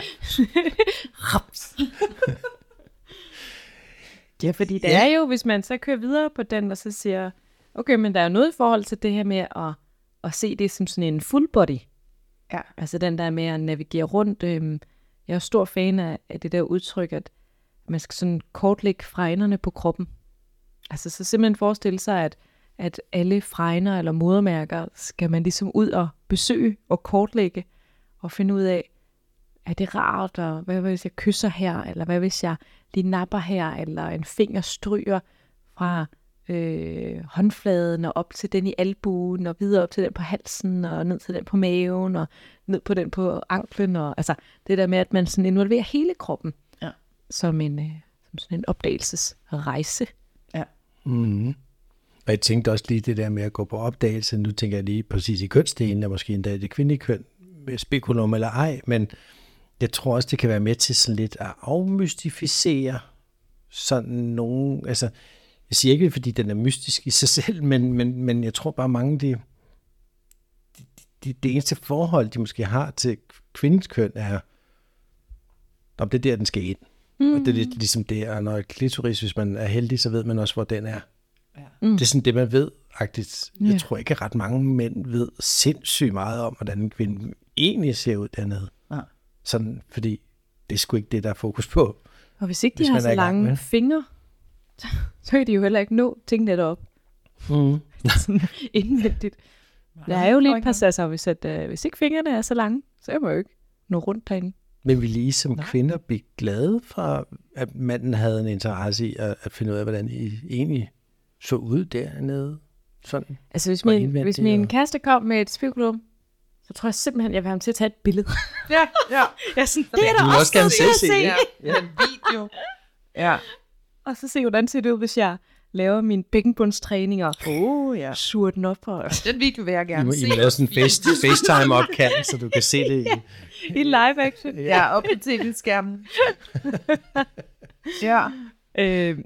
Speaker 4: Raps. ja, fordi det
Speaker 2: Ja.
Speaker 4: er jo, hvis man så kører videre på den, og så siger, okay, men der er jo noget i forhold til det her med at, at se det som sådan en full body.
Speaker 2: Ja.
Speaker 4: Altså den der med at navigere rundt. Øhm, jeg er stor fan af, af det der udtryk, at man skal sådan kortlægge fregnerne på kroppen. Altså så simpelthen forestille sig, at, at alle fregner eller modermærker skal man ligesom ud og besøge og kortlægge og finde ud af, er det rart, og hvad hvis jeg kysser her, eller hvad hvis jeg lige napper her, eller en finger stryger fra øh, håndfladen og op til den i albuen, og videre op til den på halsen, og ned til den på maven, og ned på den på anklen, og altså det der med, at man sådan involverer hele kroppen
Speaker 2: Ja.
Speaker 4: som, en, øh, som sådan en opdagelsesrejse.
Speaker 3: Mm. Og jeg tænkte også lige det der med at gå på opdagelse. Nu tænker jeg lige præcis i kønsdelen, og måske endda i det kvindelige køn, med spekulum eller ej, men jeg tror også, det kan være med til sådan lidt at afmystificere sådan nogen, altså jeg siger ikke, fordi den er mystisk i sig selv, men, men, men jeg tror bare mange, de, de, de, det eneste forhold, de måske har til kvindens køn, er, om det er der, den skal ind. Mm. Og det er lidt ligesom det, og når klitoris, hvis man er heldig, så ved man også, hvor den er.
Speaker 4: Mm.
Speaker 3: Det er sådan det, man ved. Agtigt. Jeg
Speaker 4: Ja.
Speaker 3: tror ikke, at ret mange mænd ved sindssygt meget om, hvordan en kvinde egentlig ser ud dernede.
Speaker 2: Ja.
Speaker 3: Sådan, fordi det er sgu ikke det, der er fokus på.
Speaker 4: Og hvis ikke de
Speaker 3: Hvis
Speaker 4: har så lange fingre, så, så kan de jo heller ikke nå tingene derop
Speaker 3: Mm.
Speaker 4: sådan indvendigt. Der er jo lidt
Speaker 2: Okay.
Speaker 4: pas, altså hvis, at, øh, hvis ikke fingrene er så lange, så er man jo ikke nå rundt derinde.
Speaker 3: Men vil I som kvinder blive glade for, at manden havde en interesse i at, at finde ud af, hvordan I egentlig så ud dernede? Sådan.
Speaker 4: Altså hvis min, hvis min
Speaker 3: og-
Speaker 4: kæreste kom med et spekulum, så tror jeg simpelthen, jeg vil have ham til at tage et billede.
Speaker 2: Ja, ja.
Speaker 4: Jeg er sådan, det er
Speaker 3: vil
Speaker 4: også,
Speaker 3: også gerne se
Speaker 4: at
Speaker 3: det.
Speaker 2: ja. En video. Ja.
Speaker 4: Og så se, hvordan ser det ud, hvis jeg laver mine bækkenbundstræninger.
Speaker 2: Oh, ja.
Speaker 4: Suger den op og
Speaker 2: Den video vil jeg
Speaker 3: I
Speaker 2: gerne
Speaker 3: må,
Speaker 2: se.
Speaker 3: I må lave sådan en face, FaceTime-opkald, så du kan se det i.
Speaker 4: i live action.
Speaker 2: Ja, op på tv-skærmen. ja.
Speaker 4: Øh,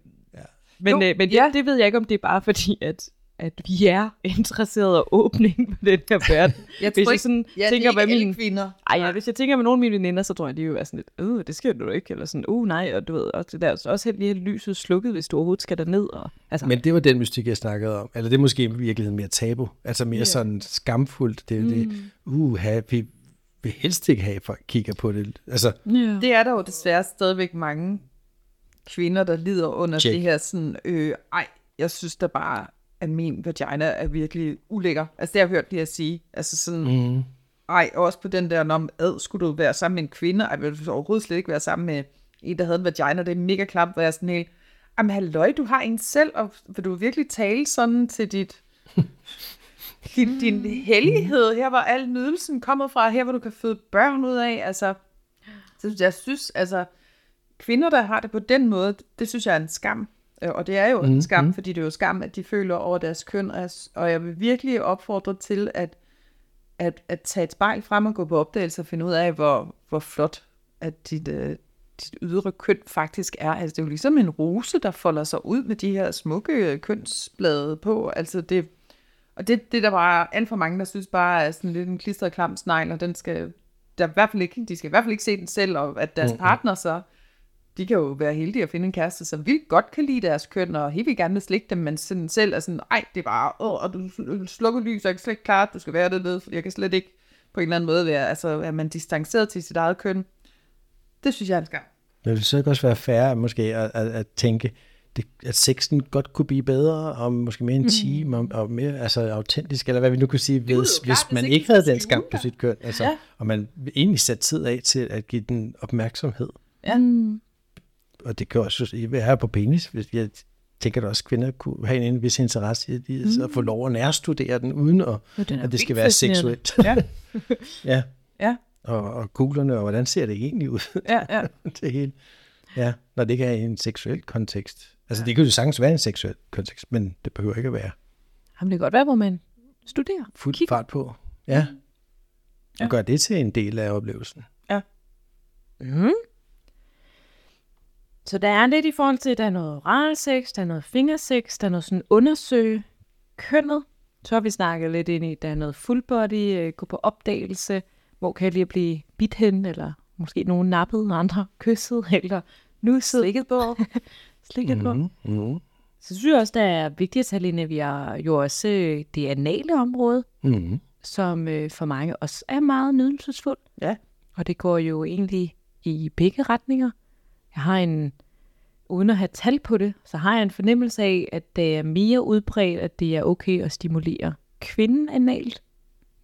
Speaker 4: men
Speaker 2: Jo,
Speaker 4: øh, men
Speaker 2: ja.
Speaker 4: det, det ved jeg ikke, om det er bare fordi, at at vi er interesserede og åbning på den her verden.
Speaker 2: Jeg
Speaker 4: Hvis
Speaker 2: tror
Speaker 4: jeg
Speaker 2: ikke,
Speaker 4: sådan
Speaker 2: ja,
Speaker 4: tænker,
Speaker 2: er
Speaker 4: hvad
Speaker 2: ikke alle
Speaker 4: min-
Speaker 2: kvinder.
Speaker 4: Ej, ja, hvis jeg tænker med nogle af mine veninder, så tror jeg, de vil være sådan lidt, øh, det skal du ikke, eller sådan, uh, nej, og du ved, og det der, så også helt lige have lyset slukket, hvis du overhovedet skal derned, og, altså,
Speaker 3: Men det var den mystik, jeg snakkede om. Eller det er måske i virkeligheden mere tabu. Altså mere
Speaker 4: Ja.
Speaker 3: sådan skamfuldt. Det, er det, uh, vi vil helst ikke have, at folk kigger på det. Altså,
Speaker 4: ja.
Speaker 2: Det er der jo desværre stadigvæk mange kvinder, der lider under
Speaker 3: Check.
Speaker 2: det her sådan, øh, ej, jeg synes da bare, at min vagina er virkelig ulækker. Altså det har jeg hørt det at sige. Altså sådan,
Speaker 3: mm,
Speaker 2: ej, også på den der, når ad, skulle du være sammen med en kvinde? Ej, vil du overhovedet slet ikke være sammen med en, der havde en vagina? Det er mega klamt, hvor jeg er sådan helt, jamen halløj, du har en selv, og vil du virkelig tale sådan til dit, din, din hellighed, her hvor al nydelsen kommer fra, her hvor du kan føde børn ud af, altså, så jeg synes, altså, kvinder, der har det på den måde, det synes jeg er en skam. Øh, Og det er jo en skam, fordi det er jo skam, at de føler over deres køn. Og jeg s- Og jeg vil virkelig opfordre til, at, at, at tage et spejl frem og gå på opdagelse og finde ud af, hvor, hvor flot at dit, øh, dit ydre køn faktisk er. Altså det er jo ligesom en rose, der folder sig ud med de her smukke øh, kønsblade på. Altså det, og det, det er der bare alt for mange, der synes bare er sådan lidt en klistret klam snegl, og den skal, der i hvert fald ikke, de skal i hvert fald ikke se den selv, og at deres partner så, de kan jo være heldige at finde en kæreste, som vi godt kan lide deres køn, og helt vildt gerne vil slikke dem, men sådan selv er sådan, ej, det er bare, åh, og du sl- slukker lys, og jeg kan slet ikke klare, du skal være dernede, for jeg kan slet ikke på en eller anden måde være, altså er man distanceret til sit eget køn. Det synes jeg er en skam.
Speaker 3: men det vil så ikke også være fair måske at, at, at tænke, det, at sexen godt kunne blive bedre, og måske mere intim, og, og mere altså, autentisk, eller hvad vi nu kunne sige, hvis,
Speaker 2: jo
Speaker 3: hvis
Speaker 2: klart,
Speaker 3: man
Speaker 2: ikke
Speaker 3: havde den skam på sit køn. Altså,
Speaker 2: Ja.
Speaker 3: Og man egentlig sætte tid af til at give den opmærksomhed.
Speaker 2: Ja.
Speaker 4: Mm.
Speaker 3: Og det kan også være på penis, hvis jeg tænker, at også kvinder kunne have en vis interesse i at få lov at nærstudere den, uden at,
Speaker 4: Ja, den
Speaker 3: at det skal være seksuelt.
Speaker 2: Ja.
Speaker 3: ja.
Speaker 2: Ja.
Speaker 3: Og, og kuglerne, og hvordan ser det egentlig ud?
Speaker 2: Ja, ja.
Speaker 3: det hele. Ja, når det ikke er i en seksuel kontekst. Altså, det kan jo sagtens være en seksuel kontekst, men det behøver ikke at være
Speaker 4: Jamen, det kan godt være, hvor man studerer.
Speaker 3: fuld
Speaker 4: Kig.
Speaker 3: fart på. Ja. Og
Speaker 2: Ja.
Speaker 3: gør det til en del af oplevelsen.
Speaker 4: Mm. Så der er lidt i forhold til, at der er noget oralsex, der er noget fingersex, der er noget sådan undersøge kønnet. Så har vi snakket lidt ind i, der er noget full body, øh, gå på opdagelse, hvor kan jeg lige blive bidt hen, eller måske nogen nappet, andre kysset, eller nusset. Slikket på. Slikket på.
Speaker 3: Mm, mm,
Speaker 4: Så synes jeg også, der er vigtigt at tage ind, at vi har jo også øh, det anale område,
Speaker 3: mm.
Speaker 4: som øh, for mange også er meget nydelsesfuldt.
Speaker 2: Ja.
Speaker 4: Og det går jo egentlig i begge retninger. Jeg har en, uden at have tal på det, så har jeg en fornemmelse af, at det er mere udbredt, at det er okay at stimulere kvinden analt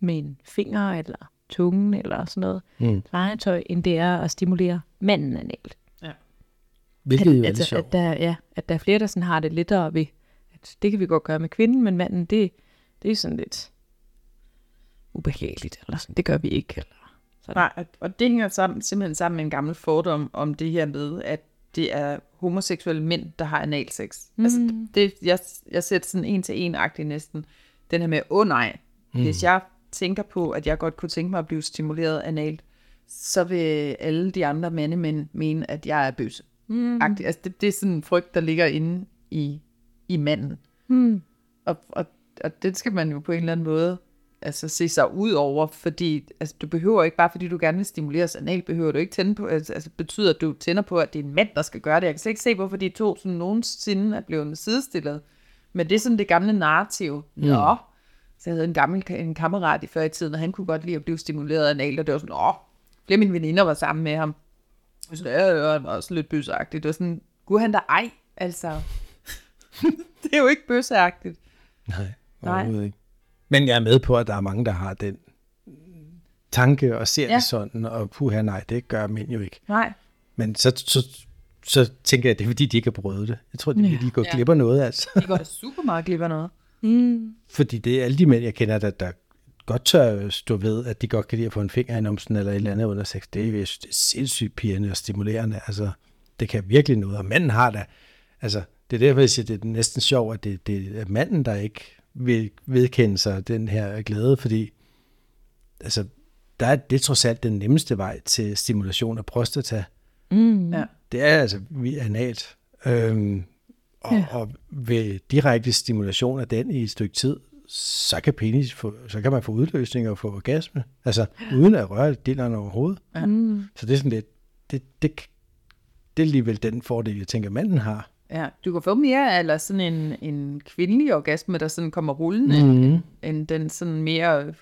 Speaker 4: med en finger eller tungen eller sådan noget
Speaker 3: Mm.
Speaker 4: legetøj, end det er at stimulere manden analt.
Speaker 3: Hvilket jo er
Speaker 4: altså,
Speaker 3: sjovt.
Speaker 4: at, der, ja, at der er flere, der sådan har det lettere ved, at det kan vi godt gøre med kvinden, men manden, det, det er sådan lidt ubehageligt, eller sådan, det gør vi ikke. Eller, sådan.
Speaker 2: Nej, og- det hænger sammen, simpelthen sammen med en gammel fordom om det her med, at det er homoseksuelle mænd, der har analsex. Mm. Altså, det, jeg, jeg ser det sådan en til en-agtigt næsten. Den her med, åh oh, nej, mm. hvis jeg tænker på, at jeg godt kunne tænke mig at blive stimuleret analt, så vil alle de andre mandemænd mene, at jeg er bøsse. Mm. Altså, det, det er sådan en frygt, der ligger inde i, i manden.
Speaker 4: Hmm.
Speaker 2: Og, og, og det skal man jo på en eller anden måde altså, se sig ud over, fordi altså, du behøver ikke, bare fordi du gerne vil stimuleres anal, behøver du ikke tænde på, altså, altså betyder, at du tænder på, at det er en mand, der skal gøre det. Jeg kan slet ikke se, hvorfor de to sådan nogensinde er blevet sidestillet. Men det er sådan det gamle narrativ. Mm. Nå, så jeg havde en gammel en kammerat i før i tiden, og han kunne godt lide at blive stimuleret anal, og det var sådan, åh, flere af mine veninder var sammen med ham. Og så, ja, ja, han var også lidt bøsagtigt. Det var sådan, gud han da ej, altså. det er jo ikke bøsagtigt.
Speaker 3: Nej,
Speaker 2: Nej.
Speaker 3: overhovedet ikke. Men jeg er med på, at der er mange, der har den tanke og ser ja. Det sådan, og puha, nej, det gør mænd jo ikke.
Speaker 2: Nej.
Speaker 3: Men så, så, så tænker jeg, at det er fordi, de ikke har prøvet det. Jeg tror, de,
Speaker 4: Ja.
Speaker 3: de går
Speaker 2: Ja.
Speaker 3: glip af noget, altså.
Speaker 2: De går da super meget glip af noget.
Speaker 4: Mm.
Speaker 3: Fordi det er alle de mænd, jeg kender, der, der godt tør stå ved, at de godt kan lide at få en finger i numsen eller et eller andet under sex. Det er, jeg synes, det er sindssygt pigerne og stimulerende. Altså, det kan virkelig noget, og manden har da, altså, det er derfor, jeg siger, det er næsten sjovt, at det, det er manden, der ikke vil vedkende sig den her glæde, fordi altså, der er, det er trods alt den nemmeste vej til stimulation af prostata.
Speaker 4: Mm.
Speaker 2: Ja.
Speaker 3: Det er altså vi- analt. Øhm, Og, ja. og ved direkte stimulation af den i et stykke tid, så kan penis få, så kan man få udløsning og få orgasme. Altså, uden at røre dilleren overhovedet.
Speaker 2: Ja.
Speaker 4: Mm.
Speaker 3: Så det er sådan lidt, det, det, det er alligevel den fordel, jeg tænker, manden har.
Speaker 2: Ja, du kan få mere eller sådan en, en kvindelig orgasme, der sådan kommer rullende, mm. end, end den sådan mere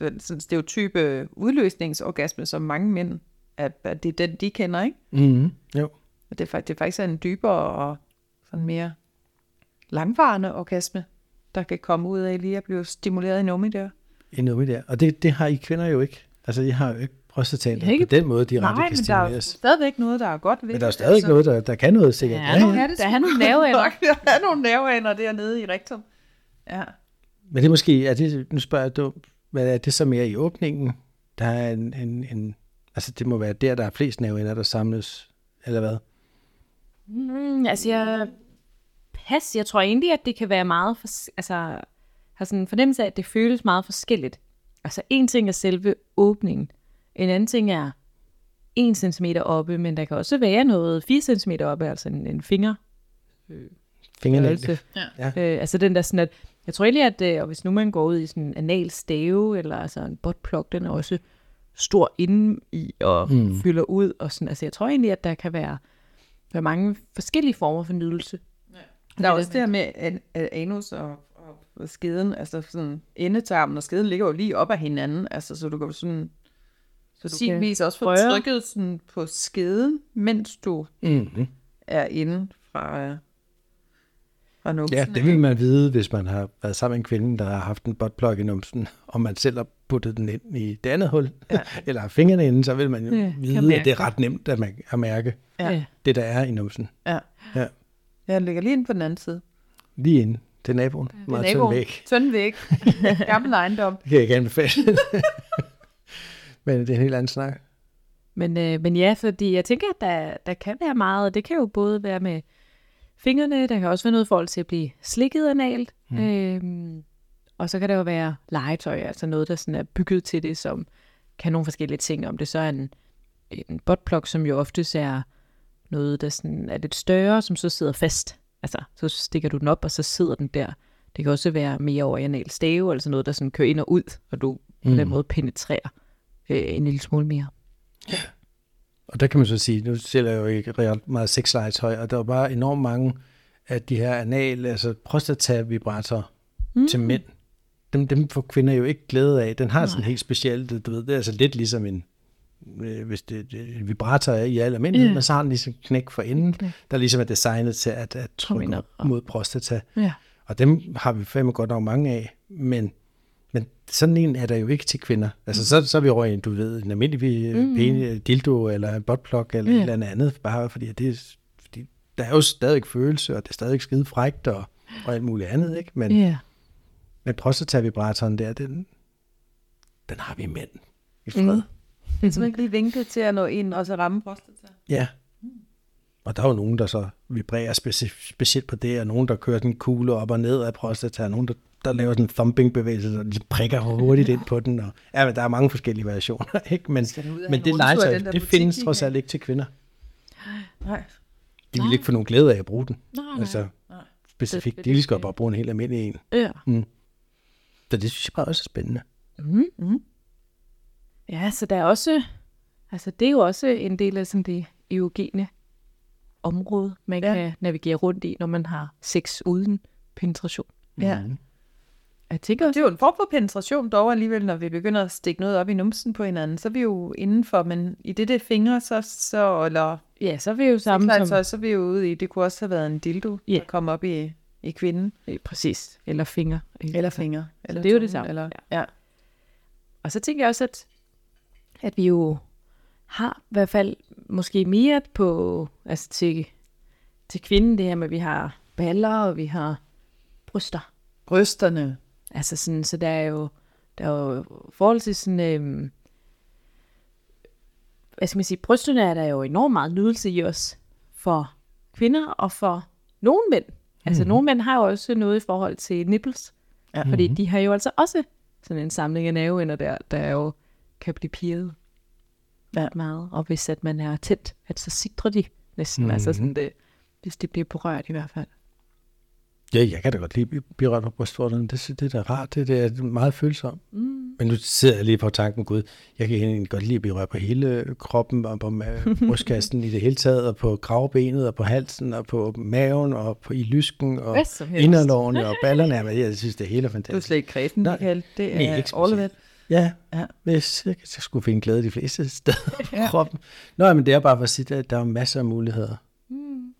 Speaker 2: den sådan stereotype udløsningsorgasme, som mange mænd, at, at det er den, de kender, ikke?
Speaker 3: Mm-hmm. Jo.
Speaker 2: Og det er, faktisk, det er faktisk en dybere og sådan mere langvarende orgasme, der kan komme ud af lige at blive stimuleret i nummi der.
Speaker 3: En nummer der. Og det, det har I kvinder jo ikke. Altså, I har jo ikke
Speaker 4: Jeg har ikke-
Speaker 3: på den måde direkte
Speaker 2: Nej,
Speaker 3: kan
Speaker 2: men der er jo
Speaker 3: stimuleres.
Speaker 2: stadigvæk noget, der er godt ved
Speaker 3: Men der er jo
Speaker 2: det,
Speaker 3: stadig noget, der, der kan noget sikkert.
Speaker 4: Ja, er det Der er nogle nerveender.
Speaker 2: Der er nogle nerveender dernede i rektum. Ja.
Speaker 3: Men det er måske, er det, nu spørger jeg dumt, hvad er det så mere i åbningen? Der er en, en, en altså det må være der, der er flest nerveender, der samles, eller hvad?
Speaker 4: Mm, altså, jeg, pas, jeg tror egentlig, at det kan være meget, for, altså, har sådan en fornemmelse af, at det føles meget forskelligt. Altså, en ting er selve åbningen. En anden ting er 1 cm oppe, men der kan også være noget 4 cm oppe, altså en, en finger.
Speaker 3: Fingernagle.
Speaker 4: størrelse.
Speaker 3: Ja.
Speaker 4: Øh, altså den der sådan, at jeg tror egentlig, at øh, og hvis nu man går ud i sådan en anal stave, eller altså en buttplug, den er også stor inde i og
Speaker 3: Mm.
Speaker 4: fylder ud. Og sådan. Altså jeg tror egentlig, at der kan være, være mange forskellige former for nydelse.
Speaker 2: Der er også det her med an- anus og, og skeden, altså sådan endetarmen og skeden ligger jo lige op ad hinanden, altså så du kan sådan så du
Speaker 4: kan
Speaker 2: kan vis også få
Speaker 4: røre.
Speaker 2: trykket sådan på skeden, mens du
Speaker 3: Mm-hmm.
Speaker 2: er inde fra, fra numsen.
Speaker 3: Ja, det vil man vide, hvis man har været sammen med en kvinde, der har haft en buttplug i numsen, og man selv har puttet den ind i det andet hul, ja. eller har fingrene inde, så vil man jo
Speaker 4: Ja,
Speaker 3: ja, vide, at det er ret nemt at, man, at mærke
Speaker 2: Ja.
Speaker 3: det, der er i numsen.
Speaker 2: Ja.
Speaker 3: Ja.
Speaker 2: Jeg ligger lige inde på den anden side.
Speaker 3: Lige inde til naboen. Meget tynd
Speaker 2: Naboen.
Speaker 3: væg.
Speaker 2: Tynd væg. Gammel ejendom.
Speaker 3: Det kan jeg ikke anbefale. Men det er en helt anden snak.
Speaker 4: Men, øh, men ja, fordi jeg tænker, at der, der kan være meget, det kan jo både være med fingrene, der kan også være noget forhold til at blive slikket analt, mm. øhm, og så kan der jo være legetøj, altså noget, der sådan er bygget til det, som kan nogle forskellige ting, om det så er en, en buttplug, som jo oftest er noget, der sådan er lidt større, som så sidder fast. Altså, så stikker du den op, og så sidder den der. Det kan også være mere over stave, altså noget, der sådan kører ind og ud, og du på den måde penetrerer øh, en lille smule mere.
Speaker 3: Og der kan man så sige, nu sælger jeg jo ikke ret meget sexlegetøj, og der er bare enormt mange af de her anal, altså prostata-vibratorer mm. til mænd. Dem, dem får kvinder jo ikke glæde af. Den har sådan helt specielt, du ved, det er altså lidt ligesom en, øh, hvis det, det vibrator er i al almindelighed,
Speaker 4: Ja.
Speaker 3: men så har den ligesom knæk for enden, der ligesom er designet til at, at trykke op mod prostata.
Speaker 4: Ja.
Speaker 3: Og dem har vi fandme godt nok mange af, men sådan en er der jo ikke til kvinder. Altså så, så er vi over i en, du ved, en almindelig mm. pene, dildo eller en buttplug eller
Speaker 4: ja.
Speaker 3: et eller andet, bare fordi, at det fordi der er jo stadig følelse, og det er stadig skide frægt og, og alt muligt andet, ikke? Men,
Speaker 4: Ja.
Speaker 3: men prostatavibratoren der, den, den har vi mænd i fred. Mm.
Speaker 2: Det er simpelthen ikke lige vinklet til at nå ind og så ramme prostata.
Speaker 3: Ja. Og der er jo nogen, der så vibrerer speci- specielt på det, og nogen, der kører den kugle op og ned af prostata, og nogen, der, der laver sådan en thumping-bevægelse, og de prikker hurtigt ind på den. Og, ja, men der er mange forskellige variationer, ikke? Men,
Speaker 2: Skal
Speaker 3: men
Speaker 2: en
Speaker 3: det legetøj, det
Speaker 2: butik,
Speaker 3: findes
Speaker 2: ikke?
Speaker 3: trods alt ikke til kvinder.
Speaker 2: Nej.
Speaker 3: De vil ikke få nogen glæde af at bruge den.
Speaker 4: Nej, nej.
Speaker 3: Altså, specifikt.
Speaker 4: Det-
Speaker 3: De vil godt bare bruge en helt almindelig en.
Speaker 4: Ja.
Speaker 3: Så det synes jeg bare også er spændende.
Speaker 4: ja, så der er også, altså det er jo også en del af sådan det eugene område, man
Speaker 2: Ja.
Speaker 4: kan navigere rundt i, når man har sex uden penetration.
Speaker 2: Ja.
Speaker 4: Jeg tænker
Speaker 2: Det er jo en form for penetration dog alligevel, når vi begynder at stikke noget op i numsen på hinanden. Så er vi jo indenfor, men i det, det fingre, så, så eller
Speaker 4: ja, så er vi jo sammen som...
Speaker 2: så, så er vi jo ude i, det kunne også have været en dildo,
Speaker 4: Ja.
Speaker 2: der kom op i, i kvinden.
Speaker 4: Ja, præcis. Eller fingre.
Speaker 2: Eller fingre. Eller
Speaker 4: det er jo det samme.
Speaker 2: Eller, ja.
Speaker 4: Og så tænker jeg også, at, at vi jo har i hvert fald måske mere på, altså til, til kvinden det her med, at vi har baller, og vi har bryster.
Speaker 2: Brysterne.
Speaker 4: Altså sådan, så der er jo, der er jo forholdsvis sådan, øhm, hvad skal man sige, brysterne er der jo enormt meget nydelse i os for kvinder og for nogle mænd. Altså nogle mænd har jo også noget i forhold til nipples,
Speaker 2: Ja.
Speaker 4: fordi de har jo altså også sådan en samling af nerveender der, der jo kan blive pirret
Speaker 2: Ja.
Speaker 4: meget. Og hvis at man er tæt, at så sidder de næsten.
Speaker 3: Mhm.
Speaker 4: Mm-hmm. Altså sådan det, hvis det bliver berørt i hvert fald.
Speaker 3: Ja, jeg kan da godt lide at blive rørt på brystvorterne. Det, det er da rart. Det, det er meget følsomt. Mm. Men nu sidder jeg lige på tanken, gud, jeg kan egentlig godt lide at blive rørt på hele kroppen, og på brystkassen i det hele taget, og på gravbenet, og på halsen, og på maven, og på, i lysken, og inderlårene, og ballerne. Men jeg synes, det hele er fantastisk.
Speaker 2: Du er slet ikke kredsen, Michael. Det er
Speaker 3: Nej, ikke all of it. Ja, ja. Hvis jeg, jeg skulle finde glæde de fleste steder på ja. kroppen. Nå, men det er bare for at sige, at der er masser af muligheder mm.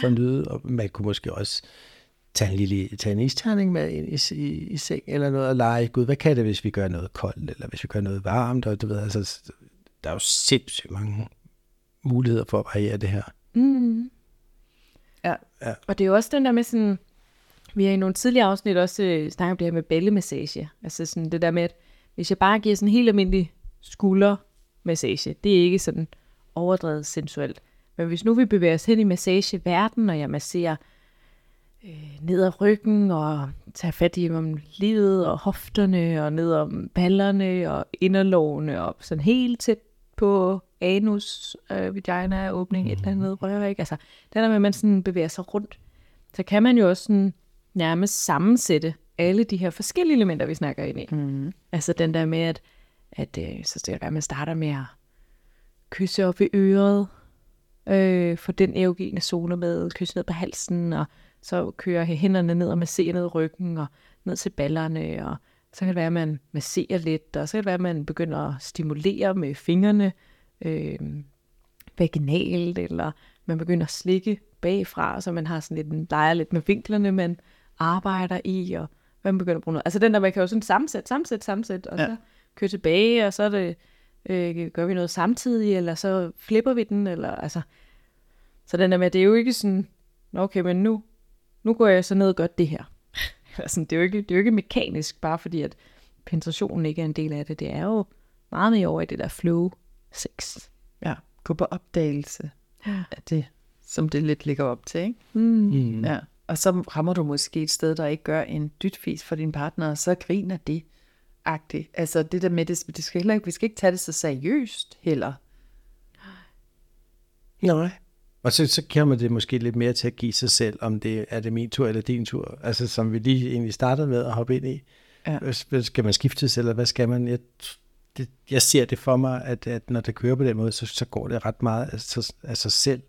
Speaker 3: for at nyde, og man kunne måske også tage en lille tage en isterning med ind i, i, i seng eller noget og lege. Gud, hvad kan det, hvis vi gør noget koldt, eller hvis vi gør noget varmt? Og du ved, altså, der er jo sindssygt mange muligheder for at variere det her.
Speaker 4: Mm. Ja. ja. Og det er jo også den der med sådan, vi har i nogle tidligere afsnit også øh, snakket om det her med bælemassage. Altså sådan det der med, at hvis jeg bare giver sådan en helt almindelig skuldermassage, det er ikke sådan overdrevet sensuelt. Men hvis nu vi bevæger os hen i massageverden, og jeg masserer øh, ned ad ryggen og tage fat i om livet og hofterne og ned om ballerne og inderlårene og sådan helt tæt på anus, øh, vagina, åbning, mm. et eller andet røræg. Altså, den der med, at man sådan bevæger sig rundt, så kan man jo også sådan nærmest sammensætte alle de her forskellige elementer, vi snakker ind i. Mm. Altså den der med, at, at øh, så skal at man starter med at kysse op i øret, øh, få den erogene zone med, kysse ned på halsen, og så kører hænderne ned og masserer ned ryggen og ned til ballerne, og så kan det være, at man masserer lidt, og så kan det være, at man begynder at stimulere med fingrene øh, vaginalt, eller man begynder at slikke bagfra, så man har sådan lidt, leger lidt med vinklerne, man arbejder i, og man begynder at bruge noget. Altså den der, man kan jo sådan sammensætte, sammensætte, sammensætte, og ja. så køre tilbage, og så er det, øh, gør vi noget samtidig, eller så flipper vi den, eller altså. Så den der med, det er jo ikke sådan, okay, men nu nu går jeg så ned og gør det her. altså, det, er jo ikke, det er jo ikke mekanisk, bare fordi at penetrationen ikke er en del af det. Det er jo meget mere over i det der flow sex.
Speaker 2: Ja, gå på opdagelse ja. af det, som det lidt ligger op til, ikke?
Speaker 4: Mm. Mm.
Speaker 2: Ja. Og så rammer du måske et sted, der ikke gør en dytfis for din partner, og så griner det agtigt. Altså det der med, det, det skal heller ikke, vi skal ikke tage det så seriøst heller.
Speaker 3: Nej. Og så, så kommer det måske lidt mere til at give sig selv, om det er det min tur eller din tur. Altså som vi lige egentlig startede med at hoppe ind i. Ja. Hvad, skal man skiftes, eller hvad skal man? Jeg, det, jeg ser det for mig, at, at når det kører på den måde, så, så går det ret meget af, så, af sig selv.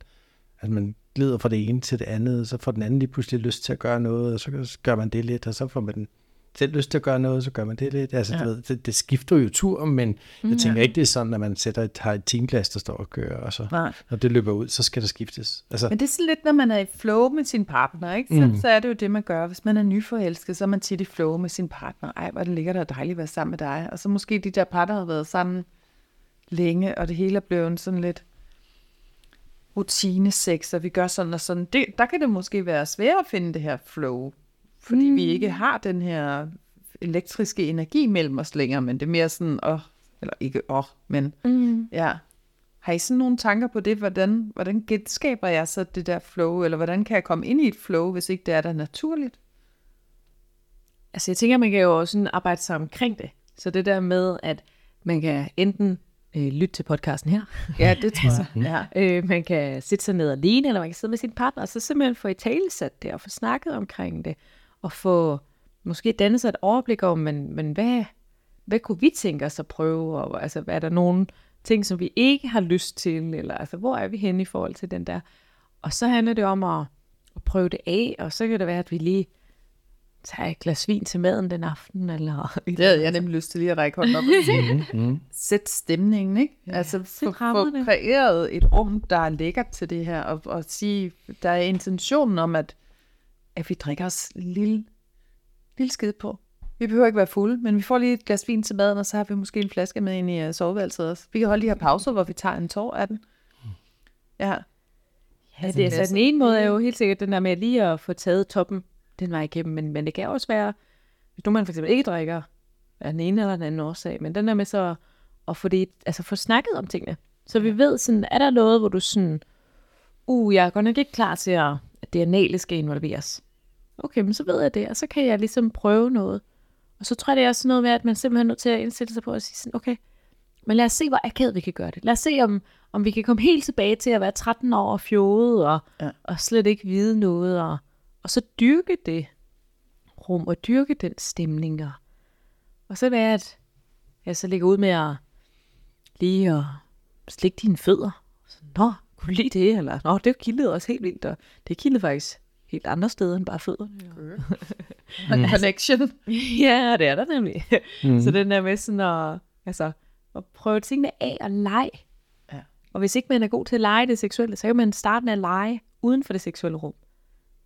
Speaker 3: At man glider fra det ene til det andet, så får den anden lige pludselig lyst til at gøre noget, og så gør man det lidt, og så får man den selv lyst til at gøre noget, så gør man det lidt. Altså, ja. ved, det, det skifter jo tur, men jeg mm, tænker ja. ikke, det er sådan, at man sætter et, har et teamglas, der står og kører, og så Nej. når det løber ud, så skal der skiftes. Altså,
Speaker 2: men det er sådan lidt, når man er i flow med sin partner, ikke? Så, mm. så er det jo det, man gør. Hvis man er nyforelsket, så er man tit i flow med sin partner. Ej, hvor det ligger der dejligt at være sammen med dig. Og så måske de der par, der har været sammen længe, og det hele er blevet sådan lidt rutinesex, og vi gør sådan og sådan. Det, der kan det måske være svært at finde det her flow fordi mm. vi ikke har den her elektriske energi mellem os længere, men det er mere sådan, åh, eller ikke åh, men mm. ja. Har I sådan nogle tanker på det? Hvordan, hvordan genskaber jeg så det der flow, eller hvordan kan jeg komme ind i et flow, hvis ikke det er der naturligt?
Speaker 4: Altså jeg tænker, man kan jo også arbejde sig omkring det. Så det der med, at man kan enten øh, lytte til podcasten her.
Speaker 2: Ja, det tror jeg.
Speaker 4: ja. øh, man kan sætte sig ned alene, eller man kan sidde med sin partner, og så simpelthen få i talesat det, og få snakket omkring det at få måske dannet sig et overblik om, men, men hvad, hvad kunne vi tænke os at prøve, og altså, er der nogle ting, som vi ikke har lyst til, eller altså, hvor er vi henne i forhold til den der. Og så handler det om at, at prøve det af, og så kan det være, at vi lige tager et glas vin til maden den aften, eller...
Speaker 2: Det havde jeg nemlig lyst til lige at række hånden op og sige. mm-hmm. Sæt stemningen, ikke? Ja, altså, få, få kreeret et rum, der er lækkert til det her, og, og sige, der er intentionen om, at at vi drikker os lille, lille skid på. Vi behøver ikke være fulde, men vi får lige et glas vin til maden, og så har vi måske en flaske med ind i uh, soveværelset også. Vi kan holde de her pauser, hvor vi tager en tår af den. Ja.
Speaker 4: Ja, det er, altså, den ene måde er jo helt sikkert den der med lige at få taget toppen den vej igennem, men, men det kan også være, hvis nu man for eksempel ikke drikker af den ene eller den anden årsag, men den der med så at få, det, altså få snakket om tingene. Så vi ved sådan, er der noget, hvor du sådan, uh, jeg er godt nok ikke klar til at at det anale skal involveres. Okay, men så ved jeg det, og så kan jeg ligesom prøve noget. Og så tror jeg, det er også noget med, at man simpelthen er nødt til at indsætte sig på at sige sådan, okay, men lad os se, hvor akavet vi kan gøre det. Lad os se, om, om vi kan komme helt tilbage til at være 13 år og fjode, og,
Speaker 2: ja.
Speaker 4: og slet ikke vide noget, og, og så dyrke det rum, og dyrke den stemning, og, og så være, at jeg så ligger ud med at lige at slikke dine fødder. Så, Nå, kunne du lide det? Eller, Nå, det kildede også helt vildt, og det kildede faktisk helt andre steder end bare fødderne.
Speaker 2: Mm. Connection.
Speaker 4: ja, det er der nemlig. Mm. Så den der med sådan at, altså, at prøve tingene af og lege.
Speaker 2: Ja.
Speaker 4: Og hvis ikke man er god til at lege det seksuelle, så kan man starte med at lege uden for det seksuelle rum.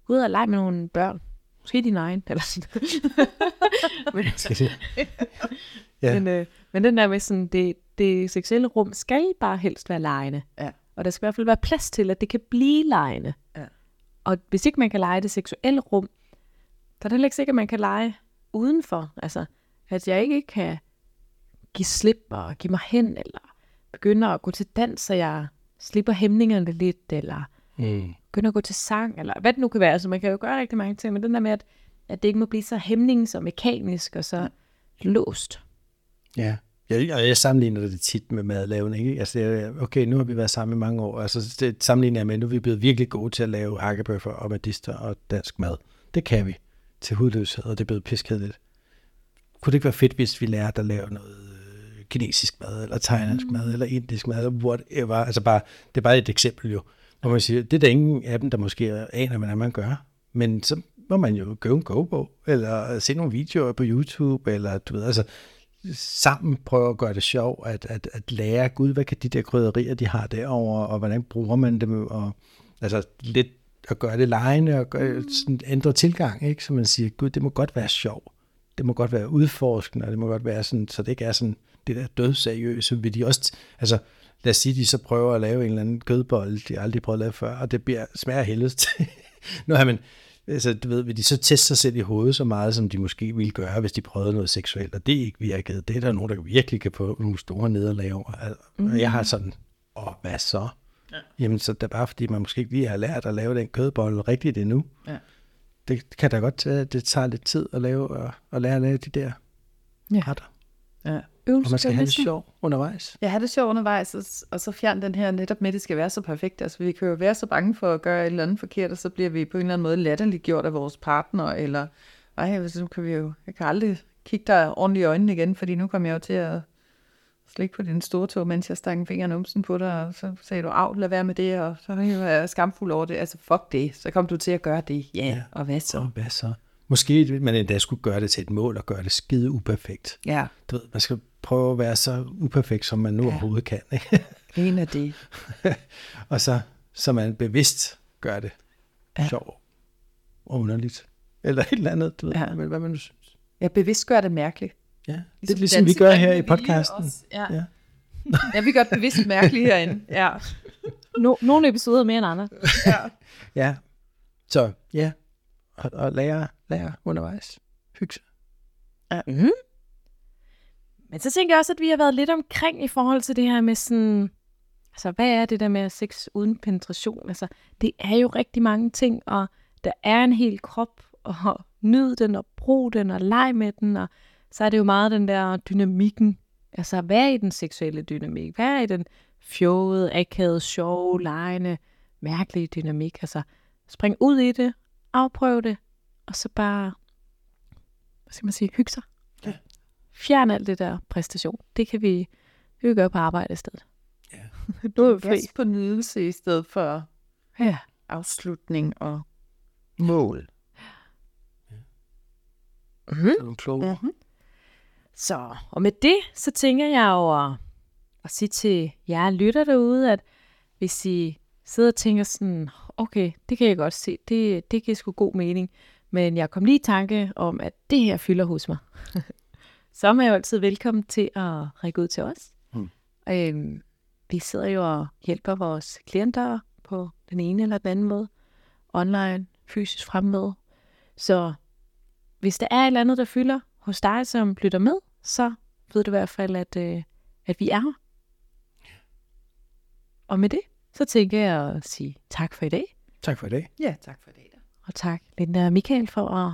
Speaker 4: Ud og lege med nogle børn. Måske din egen. Eller sådan. men,
Speaker 3: Ja.
Speaker 4: men, øh, men den der med sådan, det, det seksuelle rum skal bare helst være legende.
Speaker 2: Ja.
Speaker 4: Og der skal i hvert fald være plads til, at det kan blive legende.
Speaker 2: Ja.
Speaker 4: Og hvis ikke man kan lege det seksuelle rum, så er det heller ikke sikkert, at man kan lege udenfor. Altså, at jeg ikke kan give slip og give mig hen, eller begynde at gå til dans, så jeg slipper hæmningerne lidt, eller
Speaker 3: Mm.
Speaker 4: begynde at gå til sang, eller hvad det nu kan være. Altså, man kan jo gøre rigtig mange ting, men den der med, at, at det ikke må blive så hæmnings og mekanisk og så låst.
Speaker 3: Ja, jeg, jeg sammenligner det tit med madlavning. Ikke? Altså, okay, nu har vi været sammen i mange år. Altså, det sammenligner jeg med, nu er vi blevet virkelig gode til at lave hakkebøffer og medister og dansk mad. Det kan vi til hudløshed, og det er blevet piskedeligt. Kunne det ikke være fedt, hvis vi lærte at lave noget øh, kinesisk mad, eller thailandsk mad, eller indisk mad, eller whatever. Altså bare, det er bare et eksempel jo, hvor man siger, det er der ingen af dem, der måske aner, hvordan man gør. Men så må man jo købe en kogebog, eller se nogle videoer på YouTube, eller du ved, altså sammen prøve at gøre det sjovt, at, at, at lære, gud, hvad kan de der krydderier, de har derovre, og hvordan bruger man dem, og altså lidt at gøre det lejende, og gøre, sådan ændre tilgang, ikke? så man siger, gud, det må godt være sjov, det må godt være udforskende, og det må godt være sådan, så det ikke er sådan det der dødseriøse, vil de også, altså lad os sige, de så prøver at lave en eller anden kødbold, de aldrig prøvet at lave før, og det bliver smager helvede til. nu har man, altså, du ved, vil de så teste sig selv i hovedet så meget, som de måske ville gøre, hvis de prøvede noget seksuelt, og det ikke virkede. Det er der nogen, der virkelig kan få nogle store nederlag over. Og jeg har sådan, åh, hvad så? Ja. Jamen, så det er bare fordi, man måske ikke lige har lært at lave den kødbolle rigtigt endnu.
Speaker 2: Ja.
Speaker 3: Det kan da godt tage, det tager lidt tid at lave, og, og lære at lave de der
Speaker 4: Ja.
Speaker 3: retter.
Speaker 2: Ja.
Speaker 3: Og man skal have det sjov undervejs.
Speaker 2: Jeg har det sjovt undervejs, og, og så fjern den her netop med, at det skal være så perfekt. Altså, vi kan jo være så bange for at gøre et eller andet forkert, og så bliver vi på en eller anden måde latterligt gjort af vores partner, eller ej, så kan vi jo, jeg kan aldrig kigge dig ordentligt i øjnene igen, fordi nu kommer jeg jo til at slikke på din store tog, mens jeg stak en finger i numsen på dig, og så sagde du, af, lad være med det, og så var jeg skamfuld over det. Altså, fuck det. Så kom du til at gøre det. Ja, ja. og hvad så?
Speaker 3: Så hvad så? Måske man endda skulle gøre det til et mål og gøre det skide uperfekt.
Speaker 2: Ja,
Speaker 3: Du ved, man skal prøve at være så uperfekt, som man nu ja. overhovedet kan. Ikke?
Speaker 2: en af det.
Speaker 3: og så, så man bevidst gør det ja.
Speaker 2: Ja.
Speaker 3: sjovt og underligt. Eller et eller andet, du ved,
Speaker 2: Ja.
Speaker 3: ja. hvad man nu synes.
Speaker 2: Jeg bevidst gør det mærkeligt.
Speaker 3: Ja, det er ligesom vi gør her i podcasten.
Speaker 2: Ja.
Speaker 3: Ja.
Speaker 2: ja, vi gør det bevidst mærkeligt herinde. Ja.
Speaker 4: No, nogle episoder mere end andre.
Speaker 2: ja.
Speaker 3: Ja, så ja, og, og lære, lære undervejs. Hygge sig.
Speaker 4: Mm-hmm. Men så tænker jeg også, at vi har været lidt omkring i forhold til det her med sådan, altså hvad er det der med sex uden penetration? Altså, det er jo rigtig mange ting, og der er en hel krop, og nyd den, og brug den, og leg med den, og så er det jo meget den der dynamikken. Altså, hvad er i den seksuelle dynamik? Hvad er i den fjode, akavede, sjove, legende, mærkelige dynamik? Altså, spring ud i det, afprøv det, og så bare, hvad skal man sige, hygge sig. Fjern alt det der præstation. Det kan vi jo gøre på arbejde i stedet.
Speaker 3: Ja.
Speaker 4: nu er vi fri.
Speaker 2: Gas på nydelse i stedet for
Speaker 4: Ja.
Speaker 2: afslutning og mål.
Speaker 4: Mm-hmm.
Speaker 3: Så er du klog. Ja.
Speaker 4: Så, og med det, så tænker jeg jo at, at sige til jer lytter derude, at hvis I sidder og tænker sådan, okay, det kan jeg godt se, det, det giver sgu god mening, men jeg kom lige i tanke om, at det her fylder hos mig. så er man jo altid velkommen til at række ud til os.
Speaker 3: Mm.
Speaker 4: Øhm, vi sidder jo og hjælper vores klienter på den ene eller den anden måde. Online, fysisk fremmøde. Så hvis der er et eller andet, der fylder hos dig, som lytter med, så ved du i hvert fald, at, øh, at vi er her. Og med det, så tænker jeg at sige tak for i dag.
Speaker 3: Tak for i dag.
Speaker 2: Ja, tak for det.
Speaker 4: Og tak Linda og Michael for at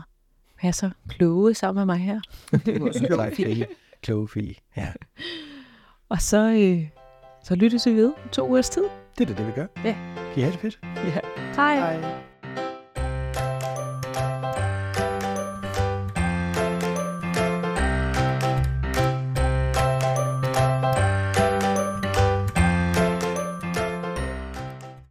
Speaker 4: være så kloge sammen med mig her.
Speaker 2: Det var så
Speaker 3: Tak, Fie. Kloge Fie. Ja.
Speaker 4: Og så, øh, Så lyttes vi ved om to ugers tid.
Speaker 3: Det er da det, vi gør.
Speaker 4: Ja.
Speaker 3: Kan I have det fedt?
Speaker 4: Ja. Hej.
Speaker 2: Hej.